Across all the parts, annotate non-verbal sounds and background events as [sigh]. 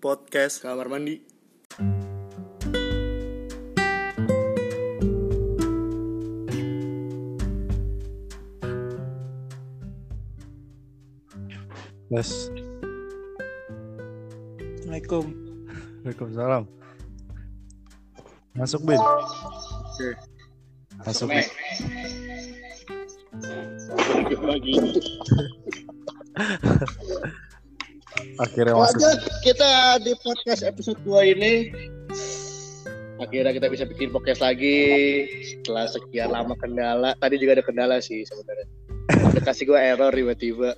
Podcast kamar mandi Yes. Assalamualaikum Waalaikumsalam. Masuk Bin. Oke. Masuk. Mek. lagi Akhirnya masuk. Lanjut kita di podcast episode 2 ini Akhirnya kita bisa bikin podcast lagi. Setelah sekian lama kendala Tadi juga ada kendala sih sebenarnya. Aplikasi gue error tiba-tiba.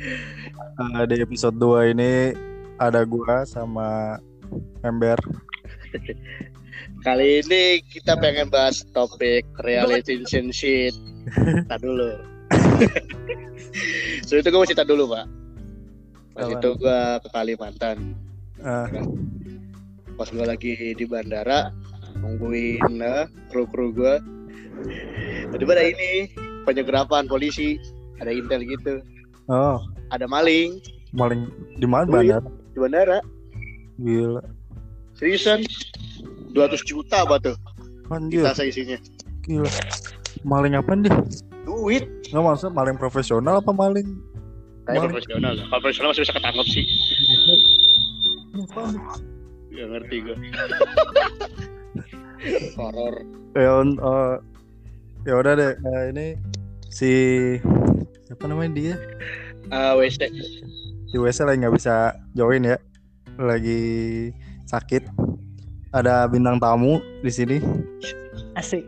Eh, di episode 2 ini ada gua sama Ember. Kali ini kita pengen bahas topik relationship [laughs] Tak dulu. [laughs] So itu gue mau cerita dulu pak Pas itu gue ke Kalimantan. Eh, Pas gue lagi di bandara Nungguin eh, kru-kru gue Tiba ada ini Penyegerapan polisi. Ada intel gitu. Oh, Ada maling. Maling di mana Oh, iya. bandar? di bandara. Gila. Seriusan? 200 juta apa tuh? Anjir, Kita isinya gila. Maling apa dia? Duit. Nggak maksud maling profesional apa maling? Maling. profesional lah. Kalau profesional masih bisa ketangkep sih Gak ngerti gue [laughs] Horor Ya, eh, ya udah deh. Eh, ini si siapa namanya dia? Ah, WC Di WC lagi nggak bisa join ya. Lagi sakit. Ada bintang tamu di sini. Asik.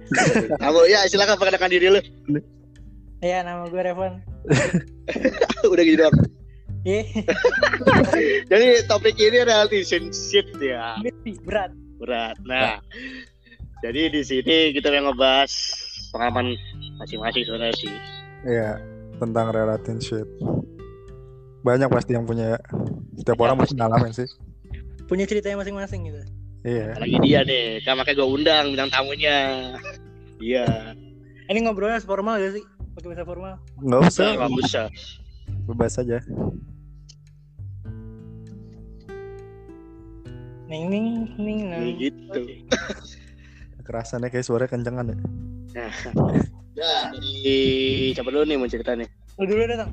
Kamu ya silakan perkenalkan diri lu [laughs] Ya nama gue Revan. [laughs] Udah gitu doang Ih, [laughs] Jadi topik ini relationship ya berat. berat. Nah, jadi di sini kita yang ngebahas pengalaman masing-masing sebenarnya sih. Iya, tentang relationship. Banyak pasti yang punya. ya. Setiap orang pasti ngalamin sih. Punya ceritanya masing-masing gitu. Iya. Lagi dia nih, kan makanya gue undang bintang tamunya. Iya, Ini ngobrolnya formal gak sih? Pakai bahasa formal. Nggak usah, nggak usah. bebas aja. Ning ning ning nang. Kayak gitu. Kerasannya kayak suara kencengan ya. Nah, ya dari siapa dulu nih mau cerita nih? Lu dulu datang.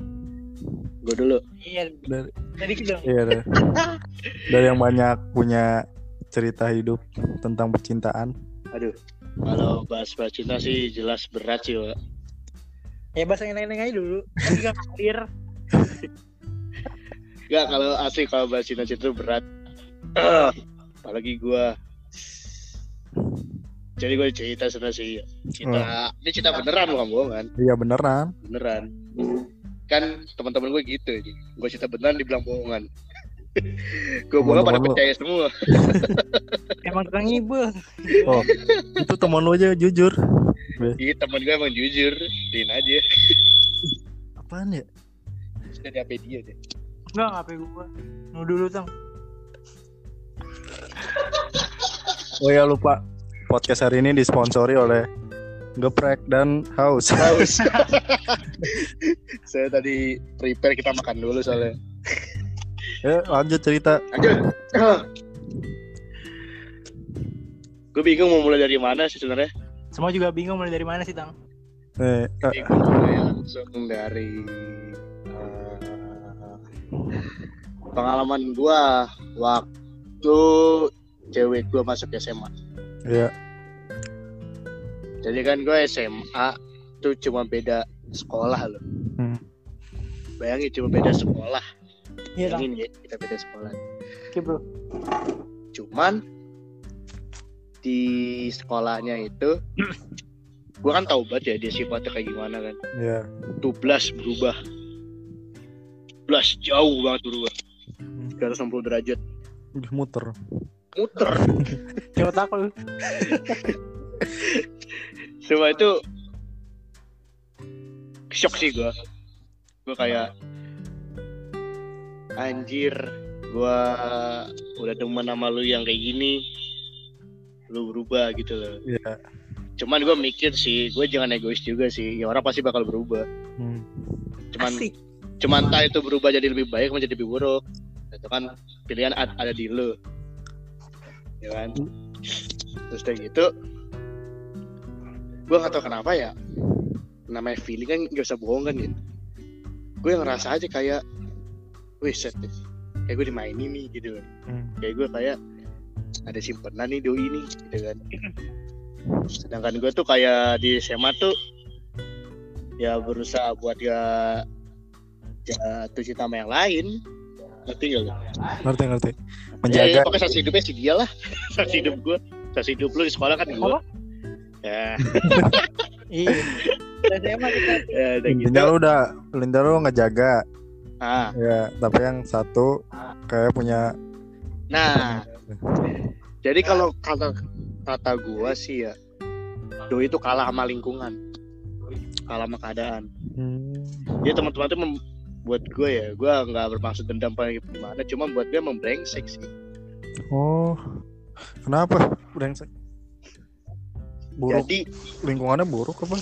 Gue dulu. Iya, Dari, tadi kita. iya dari, dari yang banyak punya cerita hidup tentang percintaan. Aduh, kalau bahas-bahas cinta sih jelas berat sih, Pak. Ya bahasa yang lain aja dulu. Kan juga clear. Gak kalau asli kalau bahas cinta-cinta itu berat. Apalagi gua. Jadi gue cerita sebenarnya sih. Cinta, ini cinta beneran bukan bohongan, Iya beneran. beneran. Kan teman-teman gue gitu, gue cerita beneran dibilang bohongan. gue bohong pada percaya semua. Emang tukang ibu. Oh, itu teman lu aja jujur. Iya teman gue emang jujur, din aja. Apaan ya? Sudah di HP dia deh. Enggak, ngapain gua. Lu dulu, Tang. Oh ya lupa. Podcast hari ini disponsori oleh Geprek dan House. Haus. [laughs] Saya tadi prepare kita makan dulu soalnya. Ya, lanjut cerita. Lanjut. gue bingung mau mulai dari mana sih sebenarnya. Semua juga bingung mulai dari mana sih, Tang? Eh, eh, gue langsung dari eh, pengalaman gua waktu cewek gua masuk SMA. ya, Jadi kan gue SMA tuh cuma beda sekolah loh. Hmm. Bayangin cuma beda sekolah. Iya. Bayangin ya kita beda sekolah. Oke, Bro. Cuman di sekolahnya itu gua kan tahu banget ya dia sifatnya kayak gimana kan. ya. Tuh Blas berubah. Blas jauh banget berubah. 360 derajat. Udah muter. Muter. [laughs] Coba tak lu. Semua itu shock sih gua. Gua kayak anjir, gua udah demen sama lu yang kayak gini. Lu berubah gitu loh. Iya. Cuman gue mikir sih, gue jangan egois juga sih. Ya orang pasti bakal berubah. Hmm. Cuman Asik. cuman entah itu berubah jadi lebih baik menjadi lebih buruk. itu kan pilihan ad- ada di lu ya kan terus kayak gitu gue nggak tahu kenapa ya namanya feeling kan gak usah bohong kan gitu gue ngerasa aja kayak wih set deh. kayak gue dimainin nih gitu kan Hmm. kayak gue kayak ada simpenan nih doi nih gitu kan [clears throat] sedangkan gue tuh kayak di SMA tuh ya berusaha buat ya jatuh cinta sama yang lain. Ngerti gak lu? ngerti ngerti. Ya, menjaga. ya, pokoknya sasi hidupnya si dia lah. [laughs] Sasi hidup gue sasi hidup lu di sekolah kan gue ya, [laughs] Iya. Ya udah gitu. Intinya lu udah intinya lu ngejaga. Ah. Ya tapi yang satu kayak punya nah. [laughs] Jadi kalau kata kata gue sih ya doi itu kalah sama lingkungan. Kalah sama keadaan. Hmm, dia teman-teman mem- buat gue ya gue nggak bermaksud dendam apa gimana cuma buat dia membrengsek sih. Oh kenapa brengsek? Buruk. Jadi lingkungannya buruk apa?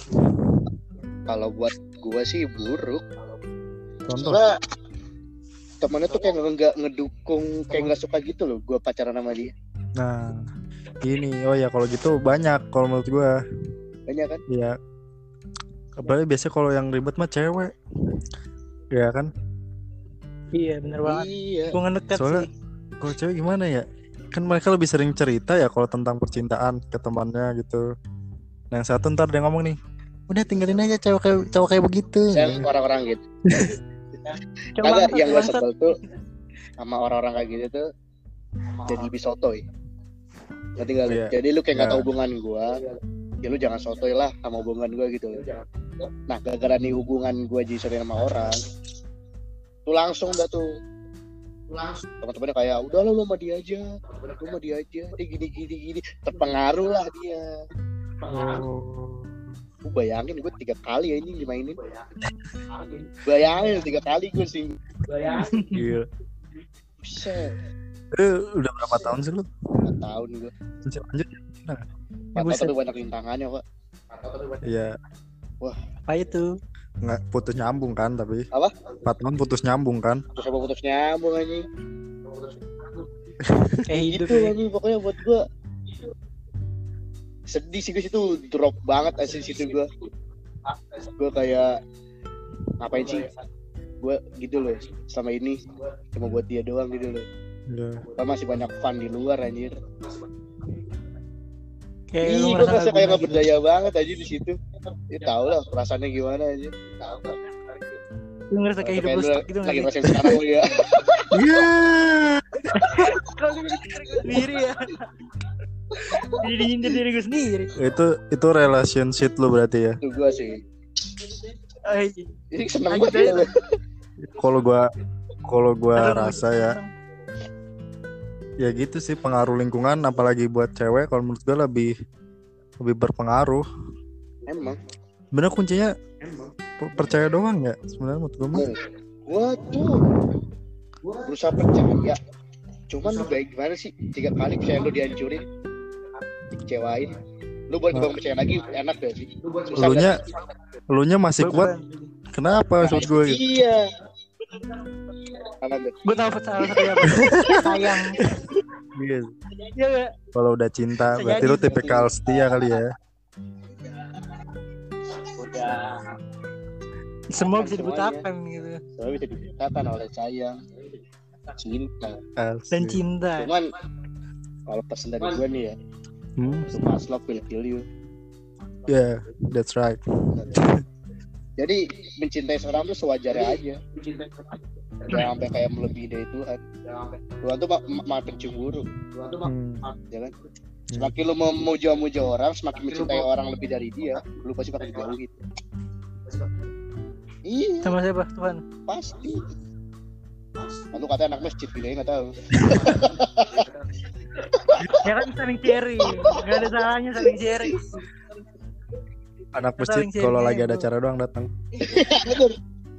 kalau buat gue sih buruk. Contoh. Soalnya temennya tuh kayak nggak ngedukung kayak nggak suka gitu loh gue pacaran sama dia. Nah gini oh ya kalau gitu banyak kalau menurut gua. Banyak kan? Ya apalagi biasanya kalau yang ribet mah cewek. Ya kan? Iya bener banget. iya. Gue ngedekat Soalnya- sih. kalau cewek gimana ya? Kan mereka lebih sering cerita ya kalau tentang percintaan ke temannya gitu. Nah yang satu ntar dia ngomong nih udah tinggalin aja cowok kayak cowok kayak begitu. Saya orang-orang gitu. Coba Kagak yang gue sebel tuh sama orang-orang kayak gitu tuh jadi bisotoy ngerti gak lu? Iya. jadi lu kayak nggak Iya. tahu hubungan gue ya lu jangan sotoy lah sama hubungan gue gitu. Loh nah gara-gara nih hubungan gue jadi sering sama orang tuh langsung dah tuh. Langsung. Teman-temannya kayak udah lo sama dia aja. Lu sama dia aja. Dia gini gini gini. Terpengaruh lah dia. Oh. gue bayangin gue tiga kali ya ini dimainin. Bayangin. Tiga kali gue sih. Gila. bisa Eh, udah berapa tahun sih lu empat tahun gue Lanjut, lanjut. empat tahun tapi banyak rintangannya kok Iya, Apa itu? nggak putus nyambung kan tapi. Apa? Empat tahun putus nyambung kan? terus apa putus nyambung anjing [laughs] Eh hidup gitu ya. anjing pokoknya buat gue sedih sih gue situ drop banget asli situ gue gue kayak ngapain sih gue gitu loh selama ini cuma buat dia doang gitu loh Iya. Kan masih banyak fun di luar anjir Kayak Ih, gue ngerasa nggak kayak gak berdaya banget aja di situ. Ya tau lah perasaannya gimana aja. Lu ngerasa kayak hidup lu stuck gitu lagi ngerasain sekarang lu ya. Iya. Gue gue sendiri ya. Jadi diinjek diri gue sendiri. Itu itu relationship lu berarti ya. Itu gue sih. Eh, Ini seneng banget ya. Kalau gua kalau gua aduh, rasa ya ya gitu sih pengaruh lingkungan apalagi buat cewek kalau menurut gua lebih lebih berpengaruh. Emang. Bener kuncinya per- percaya doang ya sebenarnya menurut gua mah. Gue tuh berusaha percaya. Cuman lu baik gimana sih? Tiga kali percaya lu dihancurin. Dikecewain. Lu buat gue percaya lagi enak gak sih? Susah Elunya nggak? elunya masih kuat. Kenapa maksud gua gitu? Iya. Apa tuh? Gue tau salah satu yang [laughs] sayang. Iya. Iya gak? Kalau udah cinta Bisa berarti lu tipikal setia kali ya. Semua bisa Semuanya. dibutakan gitu. Soalnya bisa dibutakan oleh sayang. Cinta. Dan cinta. Cuman kalau pesan dari gue nih ya, Hmm, must love will kill you. yeah, that's right. Jadi mencintai seorang tuh sewajarnya aja. Jangan sampai kayak melebihi dari Tuhan. Tuhan tuh ma- ma- maha pencemburu, Hmm. ya kan? Semakin lu memuja-muja orang, semakin mencintai orang lebih dari dia, lu pasti bakal dijauhin. Iya, Sama siapa Tuhan? pasti. Lalu katanya anak masjid, gila nggak tahu. [laughs] Ya kan saling sharing. Gak ada salahnya saling sharing. Anak masjid kalau lagi ada acara doang datang. Betul,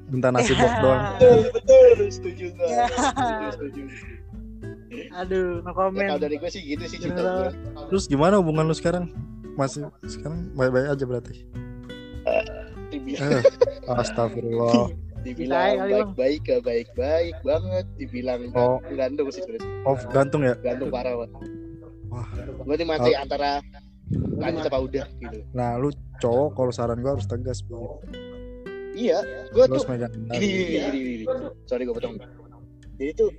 Minta nasi box doang. betul, betul, setuju gua. Ya. Setuju, setuju. Aduh, no Ya, comment. kalau dari gue sih gitu sih cinta gue. Terus gimana hubungan lu sekarang? Masih sekarang baik-baik aja berarti. Tibi- Eh, astagfirullah. [laughs] dibilang baik-baik gak baik-baik banget dibilang Oh. gantung sih sebenarnya Off gantung ya. gantung parah banget Wah. gue nih masih antara lanjut apa udah gitu Nah, lu cowok kalau saran gua harus tegas, Bu. iya gue tuh megang gini, gini, gini, gini. sorry gue potong jadi tuh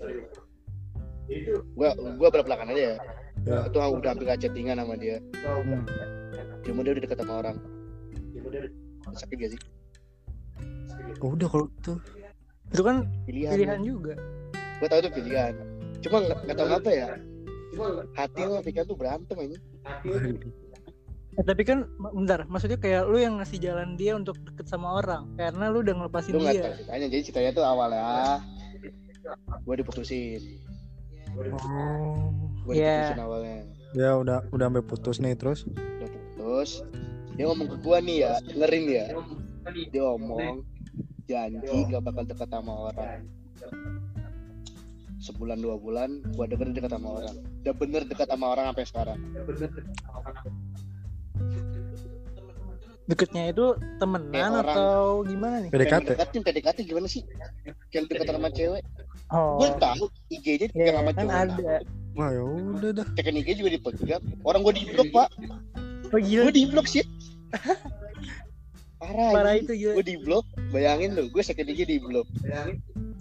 gue gue belak belakan aja ya Ya. itu udah hampir chattingan sama dia Hmm. cuma dia udah deket sama orang sakit gak sih Oh, udah kalau itu. Itu kan pilihan, pilihan juga. gue tau itu pilihan cuma nggak tahu apa ya hati sama pikiran tuh berantem ini Eh, tapi kan bentar, maksudnya kayak lu yang ngasih jalan dia untuk deket sama orang karena lu udah ngelepasin lu nggak dia. tahu ceritanya jadi ceritanya tuh awalnya gue diputusin Oh. gue Iya. diputusin awalnya Ya udah udah sampai putus nih terus. udah putus dia ngomong ke gua nih ya dengerin ya dia ngomong janji gak bakal dekat sama orang sebulan dua bulan gua denger dekat sama orang udah bener dekat sama orang sampai sekarang Deketnya itu temenan orang. atau gimana nih? PDKT. deketin PDKT gimana sih kayak dekat sama cewek Oh. gua tahu IG-nya Ya, dipegang sama kan cowok ada. Wah, ya udah dah. cekin IG juga dipegang orang gua di blok pak Oh gila, gua di blok sih parah, parah itu gila. gue di blok bayangin tuh gue second IG di blok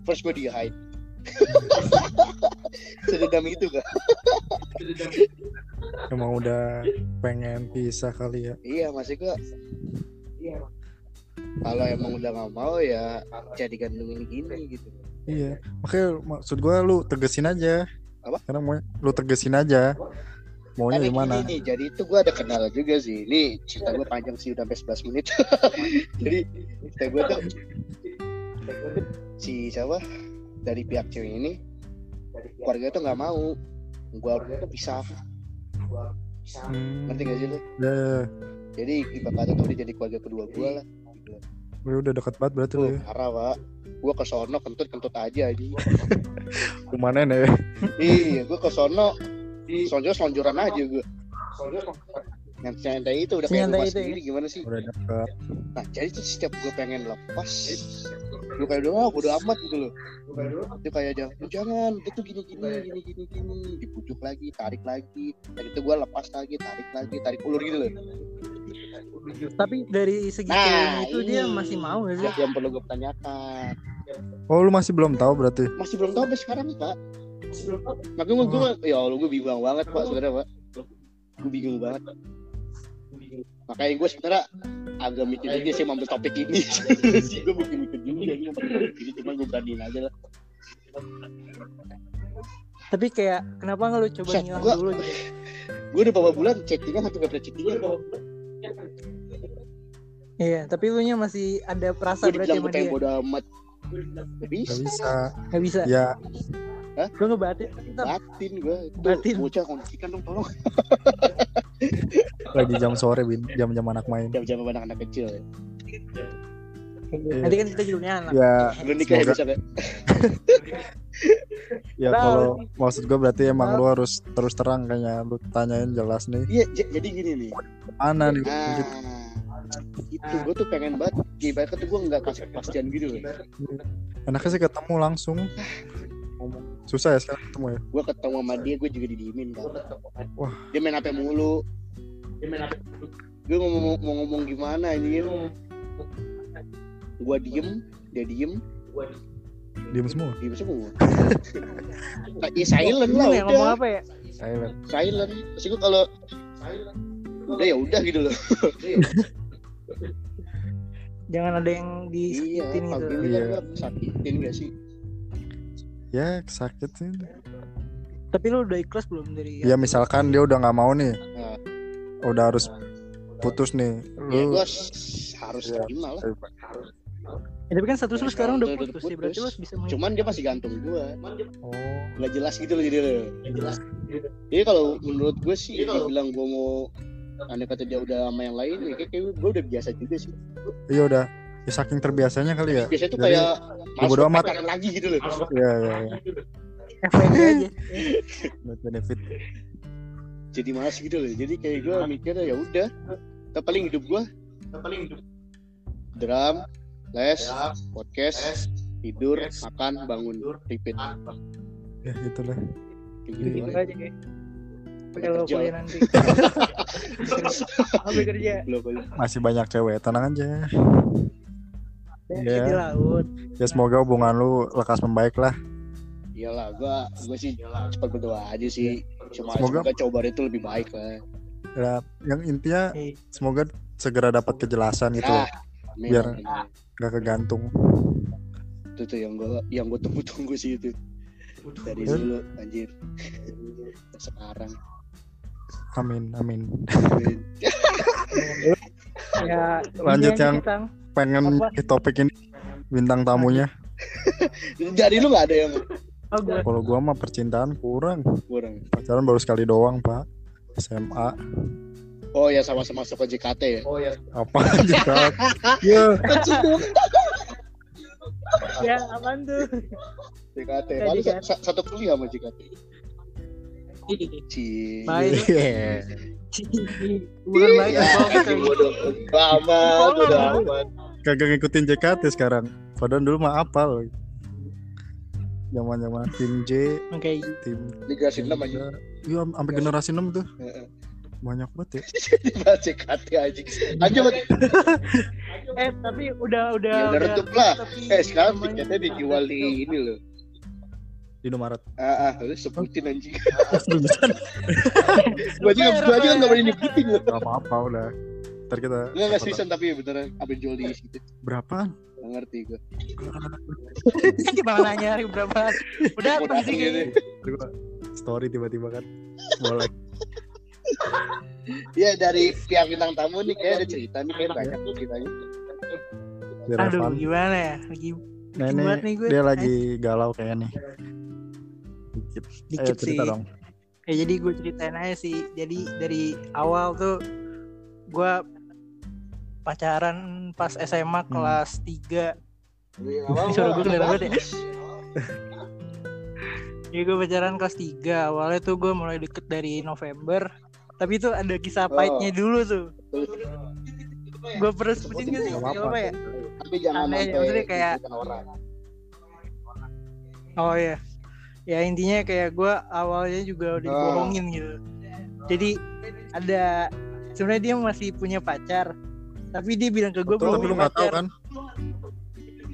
first gue di hide [laughs] sedendam itu kan Emang udah pengen pisah kali ya. iya masih gue kalau emang udah nggak mau ya jadi gantungin gini gitu Iya. Makanya maksud gua lu tegesin aja. Apa? Karena mau lu tegesin aja. Maunya Karena gimana? gini nih, jadi itu gue ada kenal juga sih ini cerita gue panjang sih udah sampai 11 menit [laughs] jadi cerita gue tuh si siapa dari pihak cewek ini keluarga tuh nggak mau. Gue tuh pisah Hmm, ngerti gak sih lu? Ya, ya. jadi ibaratnya tuh dia jadi keluarga kedua gue lah. Lu udah deket banget berarti lu ya. parah pak gue ke sono kentut kentut aja aja [laughs] Ke mana ya? iya gue ke sono. Sonjo selonjoran aja gue yang santai itu udah kayak rumah itu ya? sendiri gimana sih? Udah deket. nah jadi tuh setiap gue pengen lepas gue kayak udah ah udah amat gitu loh. Dia kayak aja "Lu jangan itu gini gini gini gini gini. Dipujuk lagi tarik lagi. Dan itu gue lepas lagi tarik lagi tarik ulur gitu loh. Tapi dari segi Nah, itu dia masih mau gak sih? yang perlu gue tanyakan Oh, lu masih belum tahu berarti? masih belum tahu sampai sekarang pak makanya gue ya Allah gue bingung banget pak sebenarnya pak. Gue bingung banget makanya gue sebenarnya agak mikir juga sih mengambil topik ini [laughs] sih gue mikir-mikir juga ya jadi cuma gue beraniin aja lah Tapi kayak kenapa nggak lu coba Set, ngilang gua- dulu gitu? gue udah beberapa bulan chattingan hampir gak pernah chattingan Iya, tapi lu nya masih ada perasa gue berarti sama gue dia. bodo amat gak bisa Gak bisa. Gak bisa. Ya, Lu ngebatin. Tetap. batin gue Batin. bocah kondisikan dong tolong [laughs] lagi jam sore, Bin. Jam-jam anak main. jam-jam anak-anak kecil ya. Nanti kan kita judulnya anak. Ya, lu nikah ya besok ya? [laughs] Ya kalau maksud gue berarti emang lu harus terus terang kayaknya. Lu tanyain jelas nih. Iya j- jadi gini nih. Mana nih? Nah itu gue tuh pengen banget ibaratnya tuh gue nggak kasih kepastian gitu loh. Enaknya sih ketemu langsung ngomong. Susah ya sekarang ketemu ya? Gue ketemu sama dia gue juga didiemin kan Wah. dia main hp mulu. Gue mau, mau, mau ngomong gimana ini gue diem dia diem. Diem. Semua? Diem semua. [laughs] Nah, ya silent lah ya ngomong udah. apa ya? silent. Silent. Terus gue kalau udah ya udah gitu loh. Jangan ada yang iya disakitin gitu. Iya. kan gue sakitin gak sih ya sakit sih Tapi lu udah ikhlas belum dari ya misalkan dia udah nggak mau nih. Nah. udah harus putus nih. Ya lu gue harus Iya. terima lah. Ya, tapi kan status lu sekarang udah Udah- udah putus, ya berarti lu putus. harus bisa main. cuman dia masih gantung gue oh. Nggak jelas gitu loh jadi loh jelas. Jadi kalau menurut gue sih dia bilang gue mau aneh kata dia udah sama yang lain ya kayak, kayak gue udah biasa juga sih. Iya udah ya saking terbiasanya kali ya biasanya tuh Jadi, kayak males bodo mau amat. lagi gitu loh ya ya ya FYP aja. [laughs] Buat benefit jadi malas gitu loh jadi kayak gue mikirnya ya udah tapi paling hidup gue paling hidup drum les podcast tidur makan bangun repeat ya gitulah Kayak gitu Gitu aja kayak. Kerja. kuliah nanti. [laughs] Kerja. Masih banyak cewek tenang aja Iya. Di laut. ya semoga hubungan lu lekas membaik lah. Iyalah gua gua sih cepat berdoa aja sih. Cuma Semoga- semoga coba itu lebih baik lah. Ya, yang intinya Eh, semoga segera dapat kejelasan gitu loh. Amin, Biar- nggak kegantung. Itu tuh yang gua yang gua tunggu-tunggu sih itu. Dari Ya. dulu anjir. Sekarang. Amin amin. Amin. [laughs] Ya, Lanjut yang- sih, Tang. Pengen Apa? ke topik ini bintang tamunya [laughs] dari lu nggak ada yang Oh, gue. kalau gua mah percintaan kurang kurang pacaran baru sekali doang pak SMA oh ya sama-sama masuk ke JKT ya oh ya apa aja Kak? ya Ya, apaan tuh? JKT Jadi Paling kan. sa- satu kuliah sama JKT Cie. Baik. Iya. Bukan baik. Bodoh. Udah amat, udah amat. Kagak ngikutin JKT sekarang padahal dulu mah apal zaman zaman tim J Oke, tim Liga Sinem aja. iya sampai generasi 6 tuh Heeh. banyak banget ya JKT aja. Aja eh tapi udah udah Ya udah redup lah. tapi Eh sekarang tiketnya dijual di ini loh. di Indomaret Ah, ah, lu sebutin anjing. [laughs] seriusan Gua aja gua aja nggak berani nyebutin loh. nggak apa-apa udah ntar kita Enggak enggak seriusan tapi beneran abis jual di situ. berapaan? Nggak ngerti gua. [laughs] gimana nanya hari berapa? Udah apa sih gitu. Story tiba-tiba kan. Boleh Ya dari pihak bintang tamu nih kayak ada cerita nih kayak banyak nih ceritanya. aduh gimana ya? Lagi nah ini nih gue. dia lagi galau kayak nih. Dikit. Ayo dikit sih. cerita dong. Ya jadi gue ceritain aja sih. Jadi dari awal tuh gue pacaran pas SMA Hmm. kelas 3 Ini suara gue kedengeran banget ya. Ya gue pacaran kelas 3 Awalnya tuh gue mulai deket dari November Tapi itu ada kisah Oh. pahitnya dulu tuh Gue pernah sebutin gak sih? Gak apa-apa. apa ya? Tapi jangan Aneh, sampai maksudnya kayak- orang. Oh iya Ya intinya kayak gue awalnya juga udah Oh. dibohongin gitu Jadi ada sebenarnya dia masih punya pacar Tapi dia bilang ke gue Betul, belum punya nggak tahu pacar kan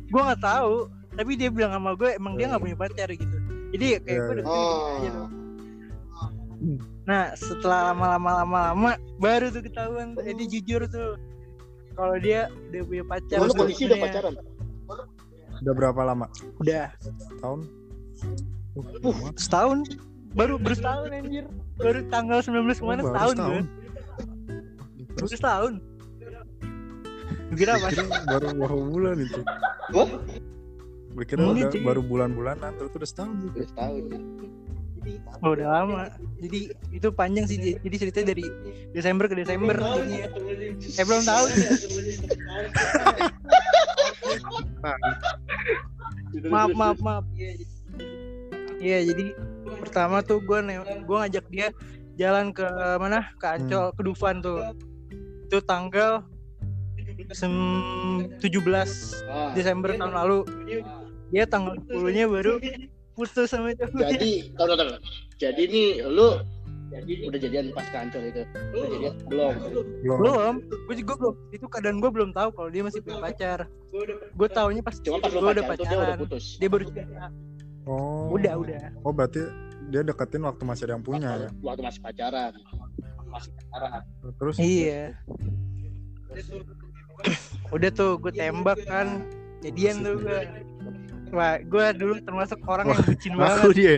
Gue gak tahu Tapi dia bilang sama gue emang dia gak punya pacar gitu Jadi kayak Iya, gue iya. aja tuh. Oh. Nah setelah lama-lama lama-lama baru tuh ketahuan jadi jujur tuh kalau dia udah punya pacar. Lu kondisi udah pacaran? udah berapa lama Udah tahun uh, setahun baru baru setahun anjir. Baru tanggal 19 kemarin Oh, setahun setahun. kan. Terus Baru setahun. Kira apa? baru baru bulan itu. Kira Mungkin udah baru bulan-bulanan terus udah setahun. Udah setahun. ya. Oh, udah lama. Jadi itu panjang sih. Jadi ceritanya dari Desember ke Desember. Eh belum tahu. [laughs] maaf maaf maaf. Iya jadi pertama tuh gue gue ngajak dia jalan ke mana ke Ancol ke Dufan tuh itu tanggal 17 Ah, Desember tahun lalu dia tanggal 10 nya baru putus sama itu jadi, tahu tahu tahu. Jadi nih lu udah jadian pas kancol itu. Udah jadian belum. Belum. belum gue juga belum itu keadaan gue belum tahu kalau dia masih punya pacar gue taunya pas Cuma pas lu gue udah pacaran tuh dia udah putus. dia baru cerita. Oh. udah udah Oh berarti dia deketin waktu masih ada yang punya ya. Waktu masih pacaran. Masih pacaran. Terus iya udah tuh gue tembak kan jadian tuh gue wah gue dulu termasuk orang yang bucin aku banget dia.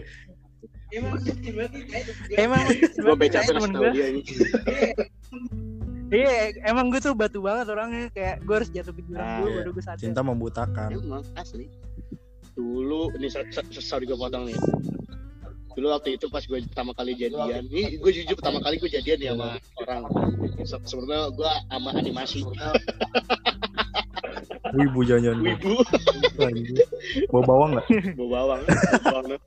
emang temen terus tahu gue dia iya emang gue tuh batu banget orangnya kayak gue harus jatuh ke jurang Ah, dulu iya. baru gue sadar Cinta membutakan. Emang asli. Dulu ini sorry gue potong nih. Dulu waktu itu pas gue pertama kali jadian, ini gue jujur pertama kali gue jadian ya sama orang. Se- Sebenarnya gue sama animasi. Wibu jangan Wibu, Bawa bawang nggak? bawa bawang, [laughs] bawang lu.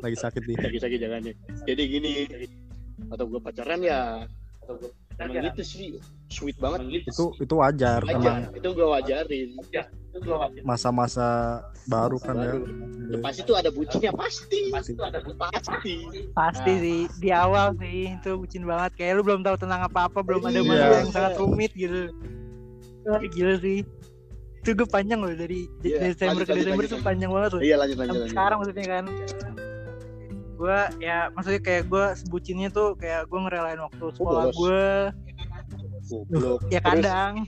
Lagi sakit nih. sakit-sakit jangan ya. Jadi gini, atau gue pacaran ya, emang gitu sih sweet banget itu itu wajar aja emang itu gue wajarin masa-masa baru kan ya Baru. Ya, pasti tuh ada bucinnya pasti pasti Pasti Nah. sih di awal sih itu bucin banget kayak lu belum tahu tentang apa-apa belum ada Iya. masa yang sangat rumit gitu. Gila sih. Itu gue panjang loh dari Iya, Desember lanjut, ke Desember lanjut, tuh lanjut. panjang banget loh. iya lanjut lanjut sekarang maksudnya kan. Gue ya maksudnya kayak gue sebucinnya tuh kayak gue ngerelain waktu sekolah bolos. gue Goblok. ya kadang.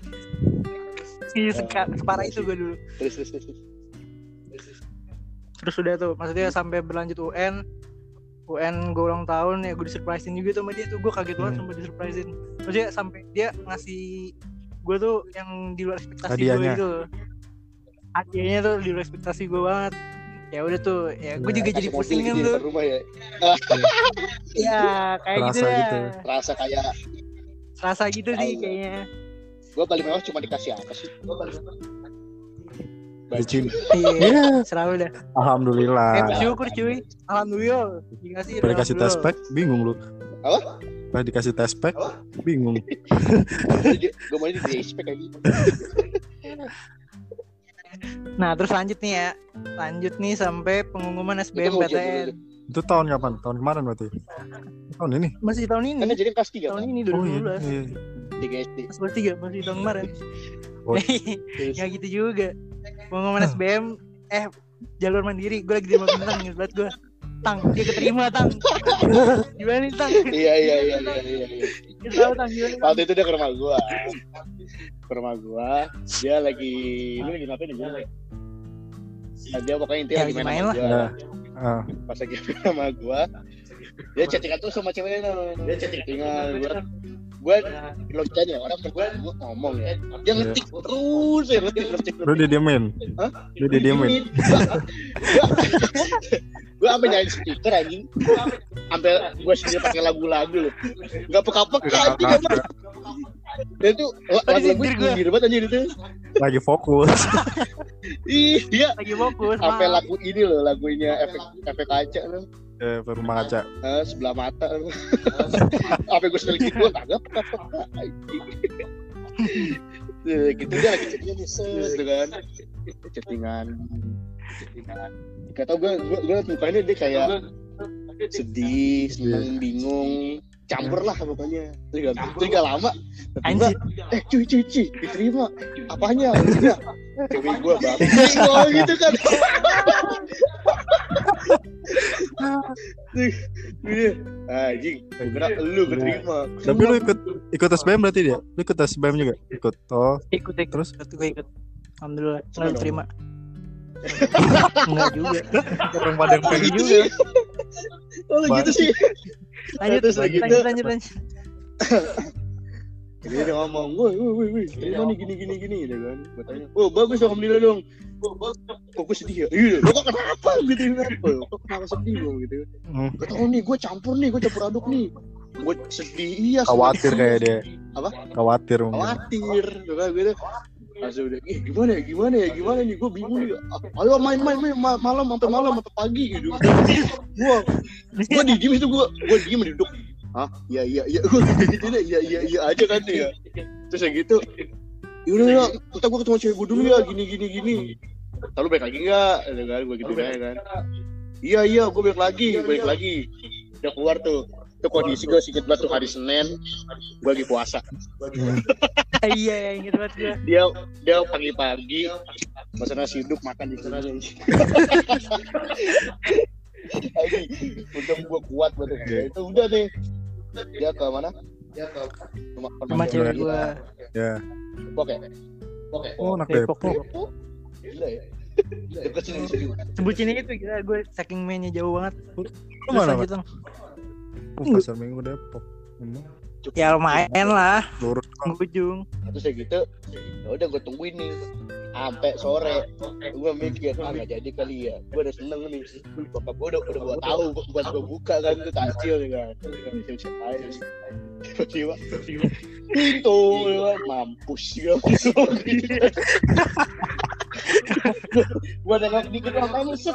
Sih seka- separah itu gue dulu. terus terus terus, terus. Terus udah tuh maksudnya sampai berlanjut UN UN gue ulang tahun ya gue disurprisein juga tuh sama dia tuh gue kaget banget Hmm. sampai disurprisein maksudnya sampai dia ngasih gue tuh yang di luar ekspektasi gue gitu hadiahnya tuh di luar ekspektasi gue banget ya udah tuh ya gue juga jadi Kasih mobil pusing kan gitu di tuh depan rumah ya. [laughs] Ya kayak gitu ya gitu. rasa kayak rasa gitu sih kayaknya. gue balik mewah cuma dikasih apa sih? Gue balik Dicin- iya Iya, selalu dah. Eh alhamdulillah bersyukur cuy. Alhamdulillah. Dikasih Udah dikasih tes alhamdulillah. pack bingung lu. Apa? Udah dikasih tes pack bingung. [laughs] Gue mau di respect [laughs] aja nah terus lanjut nih ya. Lanjut nih sampai pengumuman itu SBM mau ujian PTN dulu itu tahun kapan? Tahun kemarin berarti? Tahun ini? Masih tahun ini. Karena jadi kelas tiga tahun kan? ini oh iya, 2012 iya. tiga SD Pas kelas tiga masih tahun kemarin. [laughs] Oh. [laughs] Ya gitu juga. Pengumuman SBM eh jalur mandiri. Gue lagi di bintang inget banget gue tang dia keterima tang. [laughs] Gimana nih tang? Iya iya iya iya iya iya. tahu tang gimana waktu itu dia ke rumah gua. Ke rumah gua. Dia lagi lu lagi ngapain ya Nah, dia pokoknya intinya Ya, lagi lagi main lah. gua. Nah, ah. pas lagi [laughs] main sama gua dia chattingan tuh sama ceweknya dia chattingan gua gua logikanya orang gua ngomong ya. Dia ngetik terus ya ngetik ngetik lu dia diemin Hah? lu dia diemin [laughs] gue sampai nyalain speaker anjing. Sampai gue sendiri pakai lagu-lagu. Loh nggak peka-peka anjing dan itu la- Tadi lagu-lagu sindir gua. tinggi banget anjing itu. Lagi fokus. [laughs] Ih dia lagi fokus sampai maaf. lagu ini loh lagunya efek efek kaca loh eh rumah kaca. Eh, sebelah mata loh sampai gue sendiri gue kagak peka-peka anjing. Tuh, [laughs] gitu dia lagi chattingan gitu kan. Chattingan chattingan gak tau gue gue gue mukanya dia kayak sedih seneng bingung campur lah pokoknya. Terus gak lama. Tiba anjir. Eh cuy cuy cuy diterima. Apanya? Udah. cewek gue oh gitu kan. Iya. anjing gue kira lu keterima. Tapi lu ikut ikut SBM berarti dia? Lu ikut SBM juga? Ikut oh. Ikut ikut. Terus? ikut gue ikut. Alhamdulillah dong. terima. [laughs] Enggak juga. Orang pada yang pengen gitu sih oh gitu sih lanjut Terus lanjut gitu. lanjut lanjut Jadi dia ngomong, woi woi woi woi, terima nih gini gini gini, gitu kan. Gue tanya, oh bagus alhamdulillah dong. Kok gue sedih ya? Iya, lo kok kenapa gitu kan? Oh, kok kenapa sedih lo gitu? Hmm, Gue tau nih, gue campur nih, gue campur aduk nih. Gue sedih, iya. khawatir kayak dia Apa? khawatir mungkin Khawatir, gitu kan gitu. Langsung udah, eh gimana ya, gimana ya, gimana nih, gue bingung nih. Ah, Ayo main main main ma- malam sampai malam sampai pagi gitu. Gue gue di diem itu gue gue diem di duduk. Hah? Iya iya iya. Gue gitu deh. Iya iya iya aja kan ya terus yang gitu yaudah ya kita gue ketemu cewek gue dulu ya gini gini gini. Lalu balik lagi nggak? Gitu kan gue gitu aja kan. iya iya gue balik lagi balik lagi. Udah keluar tuh itu kondisi gue sedikit banget tuh hari Senin gue lagi puasa. [laughs] Iya ya inget banget gue dia dia pagi-pagi masak nasi uduk makan di sana Anjing, [laughs] untung gue kuat banget. Ya, itu udah deh. Dia ke mana? Dia ke rumah sama cewek dia. gue ya. Depok ya oh anak Depok. Depok. Gila ya. Dekat sini itu gila gue saking mainnya jauh banget. Lu mana lanjut. Oh, pasar minggu Depok. Hmm, ya lumayan lah. Lurus ujung. Terus ya gitu ya udah gue tungguin nih. Sampai sore. Gue mikir ah nggak jadi kali ya. Gue udah seneng nih. Bapak gue udah udah gue tahu buat gue buka kan itu takjil kan. Tiba-tiba pintu ya mampus juga [laughs] Gua nengok dikit doang kamu set.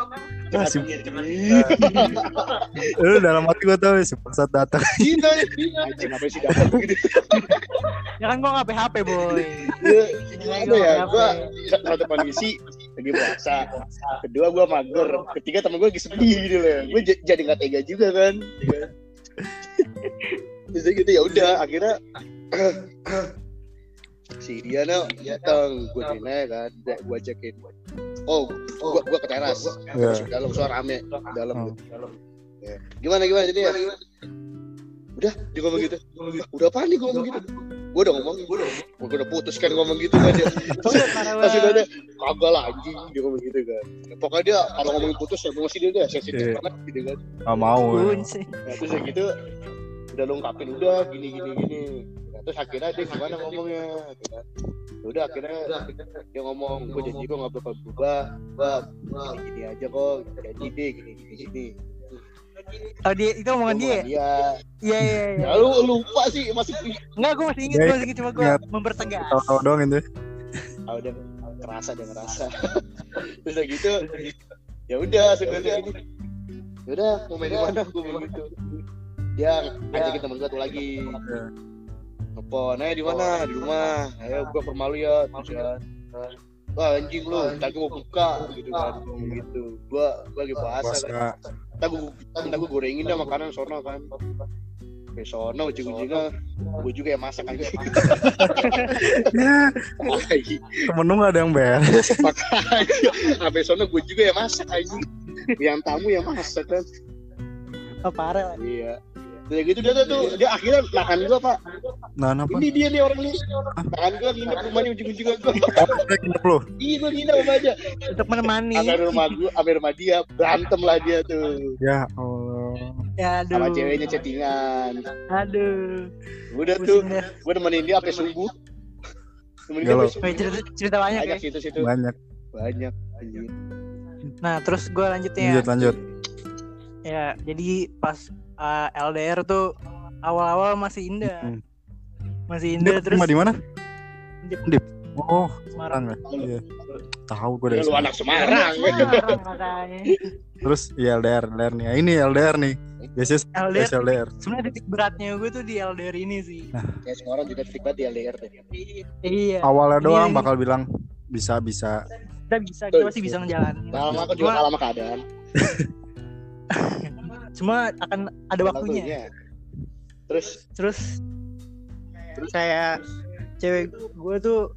Ah, si- Jangan [laughs] Lu dalam hati gue tau si Persat datang. Cina, sih dapat gitu. [laughs] Ya kan gua nggak PHP boy. Apa ya? Gua satu kondisi lagi puasa. Kedua gua mager. Ketiga temen gua lagi sedih gitu loh. Gua jadi nggak tega juga kan. [laughs] Terus gitu ya udah akhirnya [clears throat] si dia no datang gue terima kan gua, gua ajakin. Oh gua gua ke teras. Masuk dalam suara rame dalam. Oh. Ya. gimana gimana jadi ya? Udah dia ngomong gitu. "Lah, udah apa nih gua ngomong gitu? Gua udah ngomong. Gua udah gua udah putus kan ngomong gitu kan dia. Udah, [laughs] banget. ada kagak lah anjing dia ngomong gitu kan. Pokoknya dia kalau ngomongin putus ya emosi dia dia sensitif Iya. banget gitu kan. Gak mau. ya. Nah, terus gitu udah lu ungkapin udah gini gini gini nah, terus akhirnya dia gimana ngomongnya? Gitu kan Ya udah akhirnya dia ngomong gue janji gue gak bakal berubah. Gue gini, gini aja kok janji deh gini gini gini. Oh dia itu omongan dia. Iya iya iya. ya lu lupa sih masih Enggak gua masih ingat, Ya, gua masih ingat cuma gua ingat. mempertegas. Tahu-tahu doang itu. ah udah ngerasa dia ngerasa. [laughs] Terus udah gitu ya udah sebenarnya. Ini ya udah mau main di mana? Gue bilang gitu dia ngajakin temen gue tuh lagi Nelfon ayo di mana? di rumah. ayo gua ke rumah lu ya. terus kan. Wah anjing lu ntar gua mau buka gitu kan. Gitu. Gua gua lagi puasa kan Puasa. ntar gua ntar gua gorengin dah makanan sono kan. Ke sono ujung-ujungnya gua juga yang masak anjing. Ya, temen lu gak ada yang beres. makanya sampai sono gua juga yang masak anjing. Yang tamu yang masak kan. Oh, parah. iya Kayak gitu dia tuh, tuh dia akhirnya makan gua pak Nah, apa? ini dia nih orang nih makan gua nginep rumahnya ujung-ujungnya gua [laughs] Nginep lu. iya gua nginep sama aja Untuk menemani. sampai rumah gua sampai rumah dia berantem lah dia tuh Ya Allah. Ya aduh. sama ceweknya chattingan Aduh. udah tuh gua nemenin dia sampai subuh nemenin dia sampai cerita, cerita banyak ya. banyak situ situ Banyak. banyak Nah, terus gue lanjutnya. Lanjut, lanjut. Ya, jadi pas uh, LDR tuh awal-awal masih indah. Hmm. Masih indah terus rumah di mana? Undip. Oh, Semarang. Ya. Iya. Tahu gue dari lu anak Semarang. [laughs] Terus iya LDR, LDR nih. Ah, Ini LDR nih. Biasanya LDR. biasa LDR. Sebenarnya titik beratnya gue tuh di LDR ini sih. ya semua orang juga titik banget di LDR tuh Iya. Awalnya Ini- doang ini- bakal bilang bisa bisa. Kita bisa, kita masih bisa ngejalanin. lama aku juga sama keadaan [laughs] cuma akan ada waktunya. Waktunya. terus Terus kayak cewek gue tuh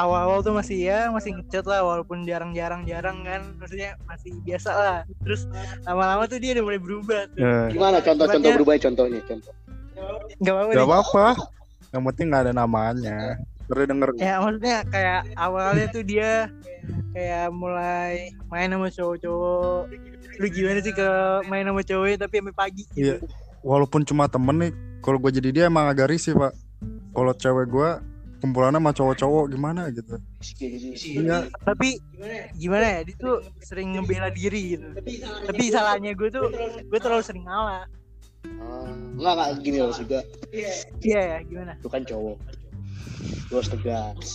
awal-awal tuh masih ya masih ngechat lah walaupun jarang-jarang jarang kan maksudnya masih biasa lah terus lama-lama tuh dia udah mulai berubah tuh Ya, gimana contoh-contoh berubahnya contohnya contoh nggak apa-apa apa-apa. Yang penting gak ada namanya. Terus denger. ya maksudnya kayak awalnya tuh dia kayak mulai main sama cowok-cowok lu gimana sih ke main sama cowok tapi sampai pagi Iya. Walaupun cuma temen nih, kalau gue jadi dia emang agak risih pak. Kalau cewek gue kumpulannya sama cowok-cowok gimana gitu. Iya. tapi gimana ya dia tuh sering ngebela diri gitu. Tapi salahnya gue tuh gue terlalu sering ngalah. Ah, enggak enggak gini loh juga iya ya gimana? Lu kan cowok. Lu harus tegas.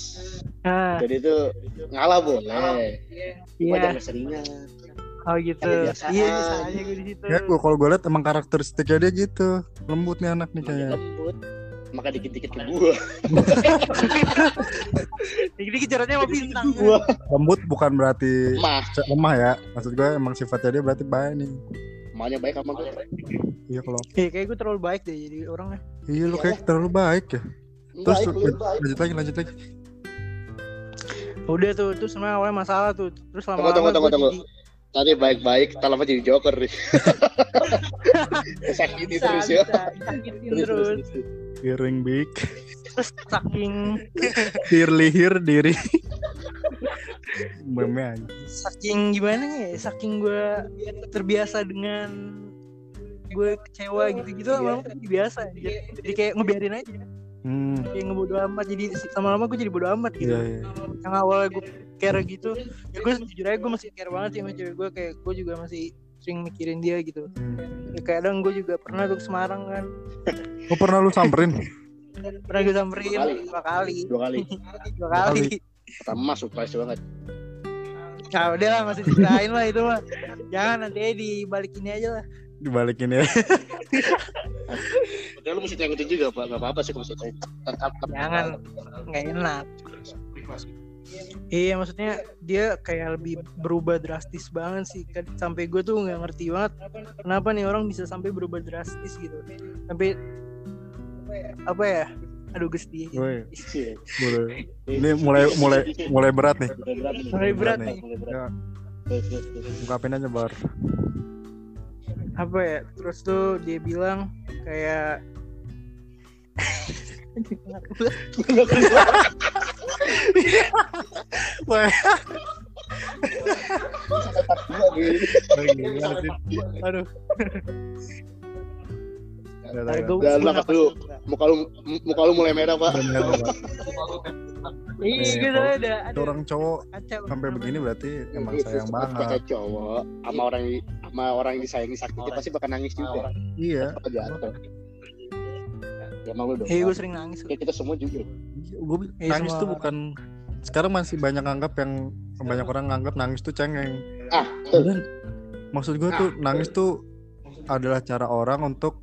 Nah jadi itu ngalah boleh. Cuma iya jangan oh gitu iya ini salahnya gue di situ Ya gue kalau gue liat emang karakteristiknya dia gitu. Lembut nih anak nih kayaknya. lembut maka dikit-dikit ke gua [laughs] dikit-dikit caranya sama bintang gua Lembut bukan berarti lemah ya. Maksud gue emang sifatnya dia berarti baik nih. emaknya baik sama gua Iya kalau Iya kayak gue terlalu baik deh jadi orangnya iya lu kayak terlalu baik ya. Terus baik tuh, lanjut lagi lanjut lagi. udah tuh terus sebenarnya awalnya masalah tuh terus lama-lama tunggu, tunggu, gue tunggu. Tadi baik-baik tak lama jadi joker nih. [laughs] Sakiti bisa terus ya. terus Hearing big. terus saking. Hir lihir diri. Meme aja. saking gimana ya? Saking gue terbiasa dengan gue kecewa gitu-gitu lama-lama jadi biasa jadi, jadi kayak ngebiarin aja. Hmm, kayak ngebodo amat. Jadi lama-lama gue jadi bodo amat gitu. Iya iya. yang awalnya gue care gitu ya gue jujur aja gue masih care banget sih sama cewek gue kayak gue juga masih sering mikirin dia gitu Hmm. ya kadang gue juga pernah tuh ke Semarang kan Oh pernah lu samperin? [laughs] pernah gue samperin Dua kali. dua kali dua kali [laughs] dua kali kali. pertama surprise banget Nah, udah lah masih ceritain lah itu mah. Jangan nanti aja dibalikin aja lah. Dibalikin ya. [laughs] Padahal lu mesti tengokin juga pak, nggak apa-apa sih kalau. Jangan nggak enak. Iya maksudnya dia kayak lebih berubah drastis banget sih Kan sampai gue tuh nggak ngerti banget kenapa nih orang bisa sampai berubah drastis gitu sampai apa ya aduh gesti Woi, Iya. boleh. Ini mulai mulai mulai berat nih. mulai berat nih. nih Mulai berat. Ya, ungkapin aja bar. apa ya terus tuh dia bilang kayak. Aduh. Muka lu muka lu mulai merah pak. Iya, gitu ada orang cowok sampai begini berarti emang sayang banget. Pakai cowok sama orang sama orang yang disayangi sakitnya pasti bakal nangis juga. Iya. Jatuh. Ya emang lu dong. Iya gue sering nangis. Ya kita semua juga. Gue Iya, nangis semua tuh bukan sekarang masih banyak anggap yang banyak orang nganggap nangis tuh cengeng. Ah. Dan maksud gue tuh nangis tuh adalah cara orang untuk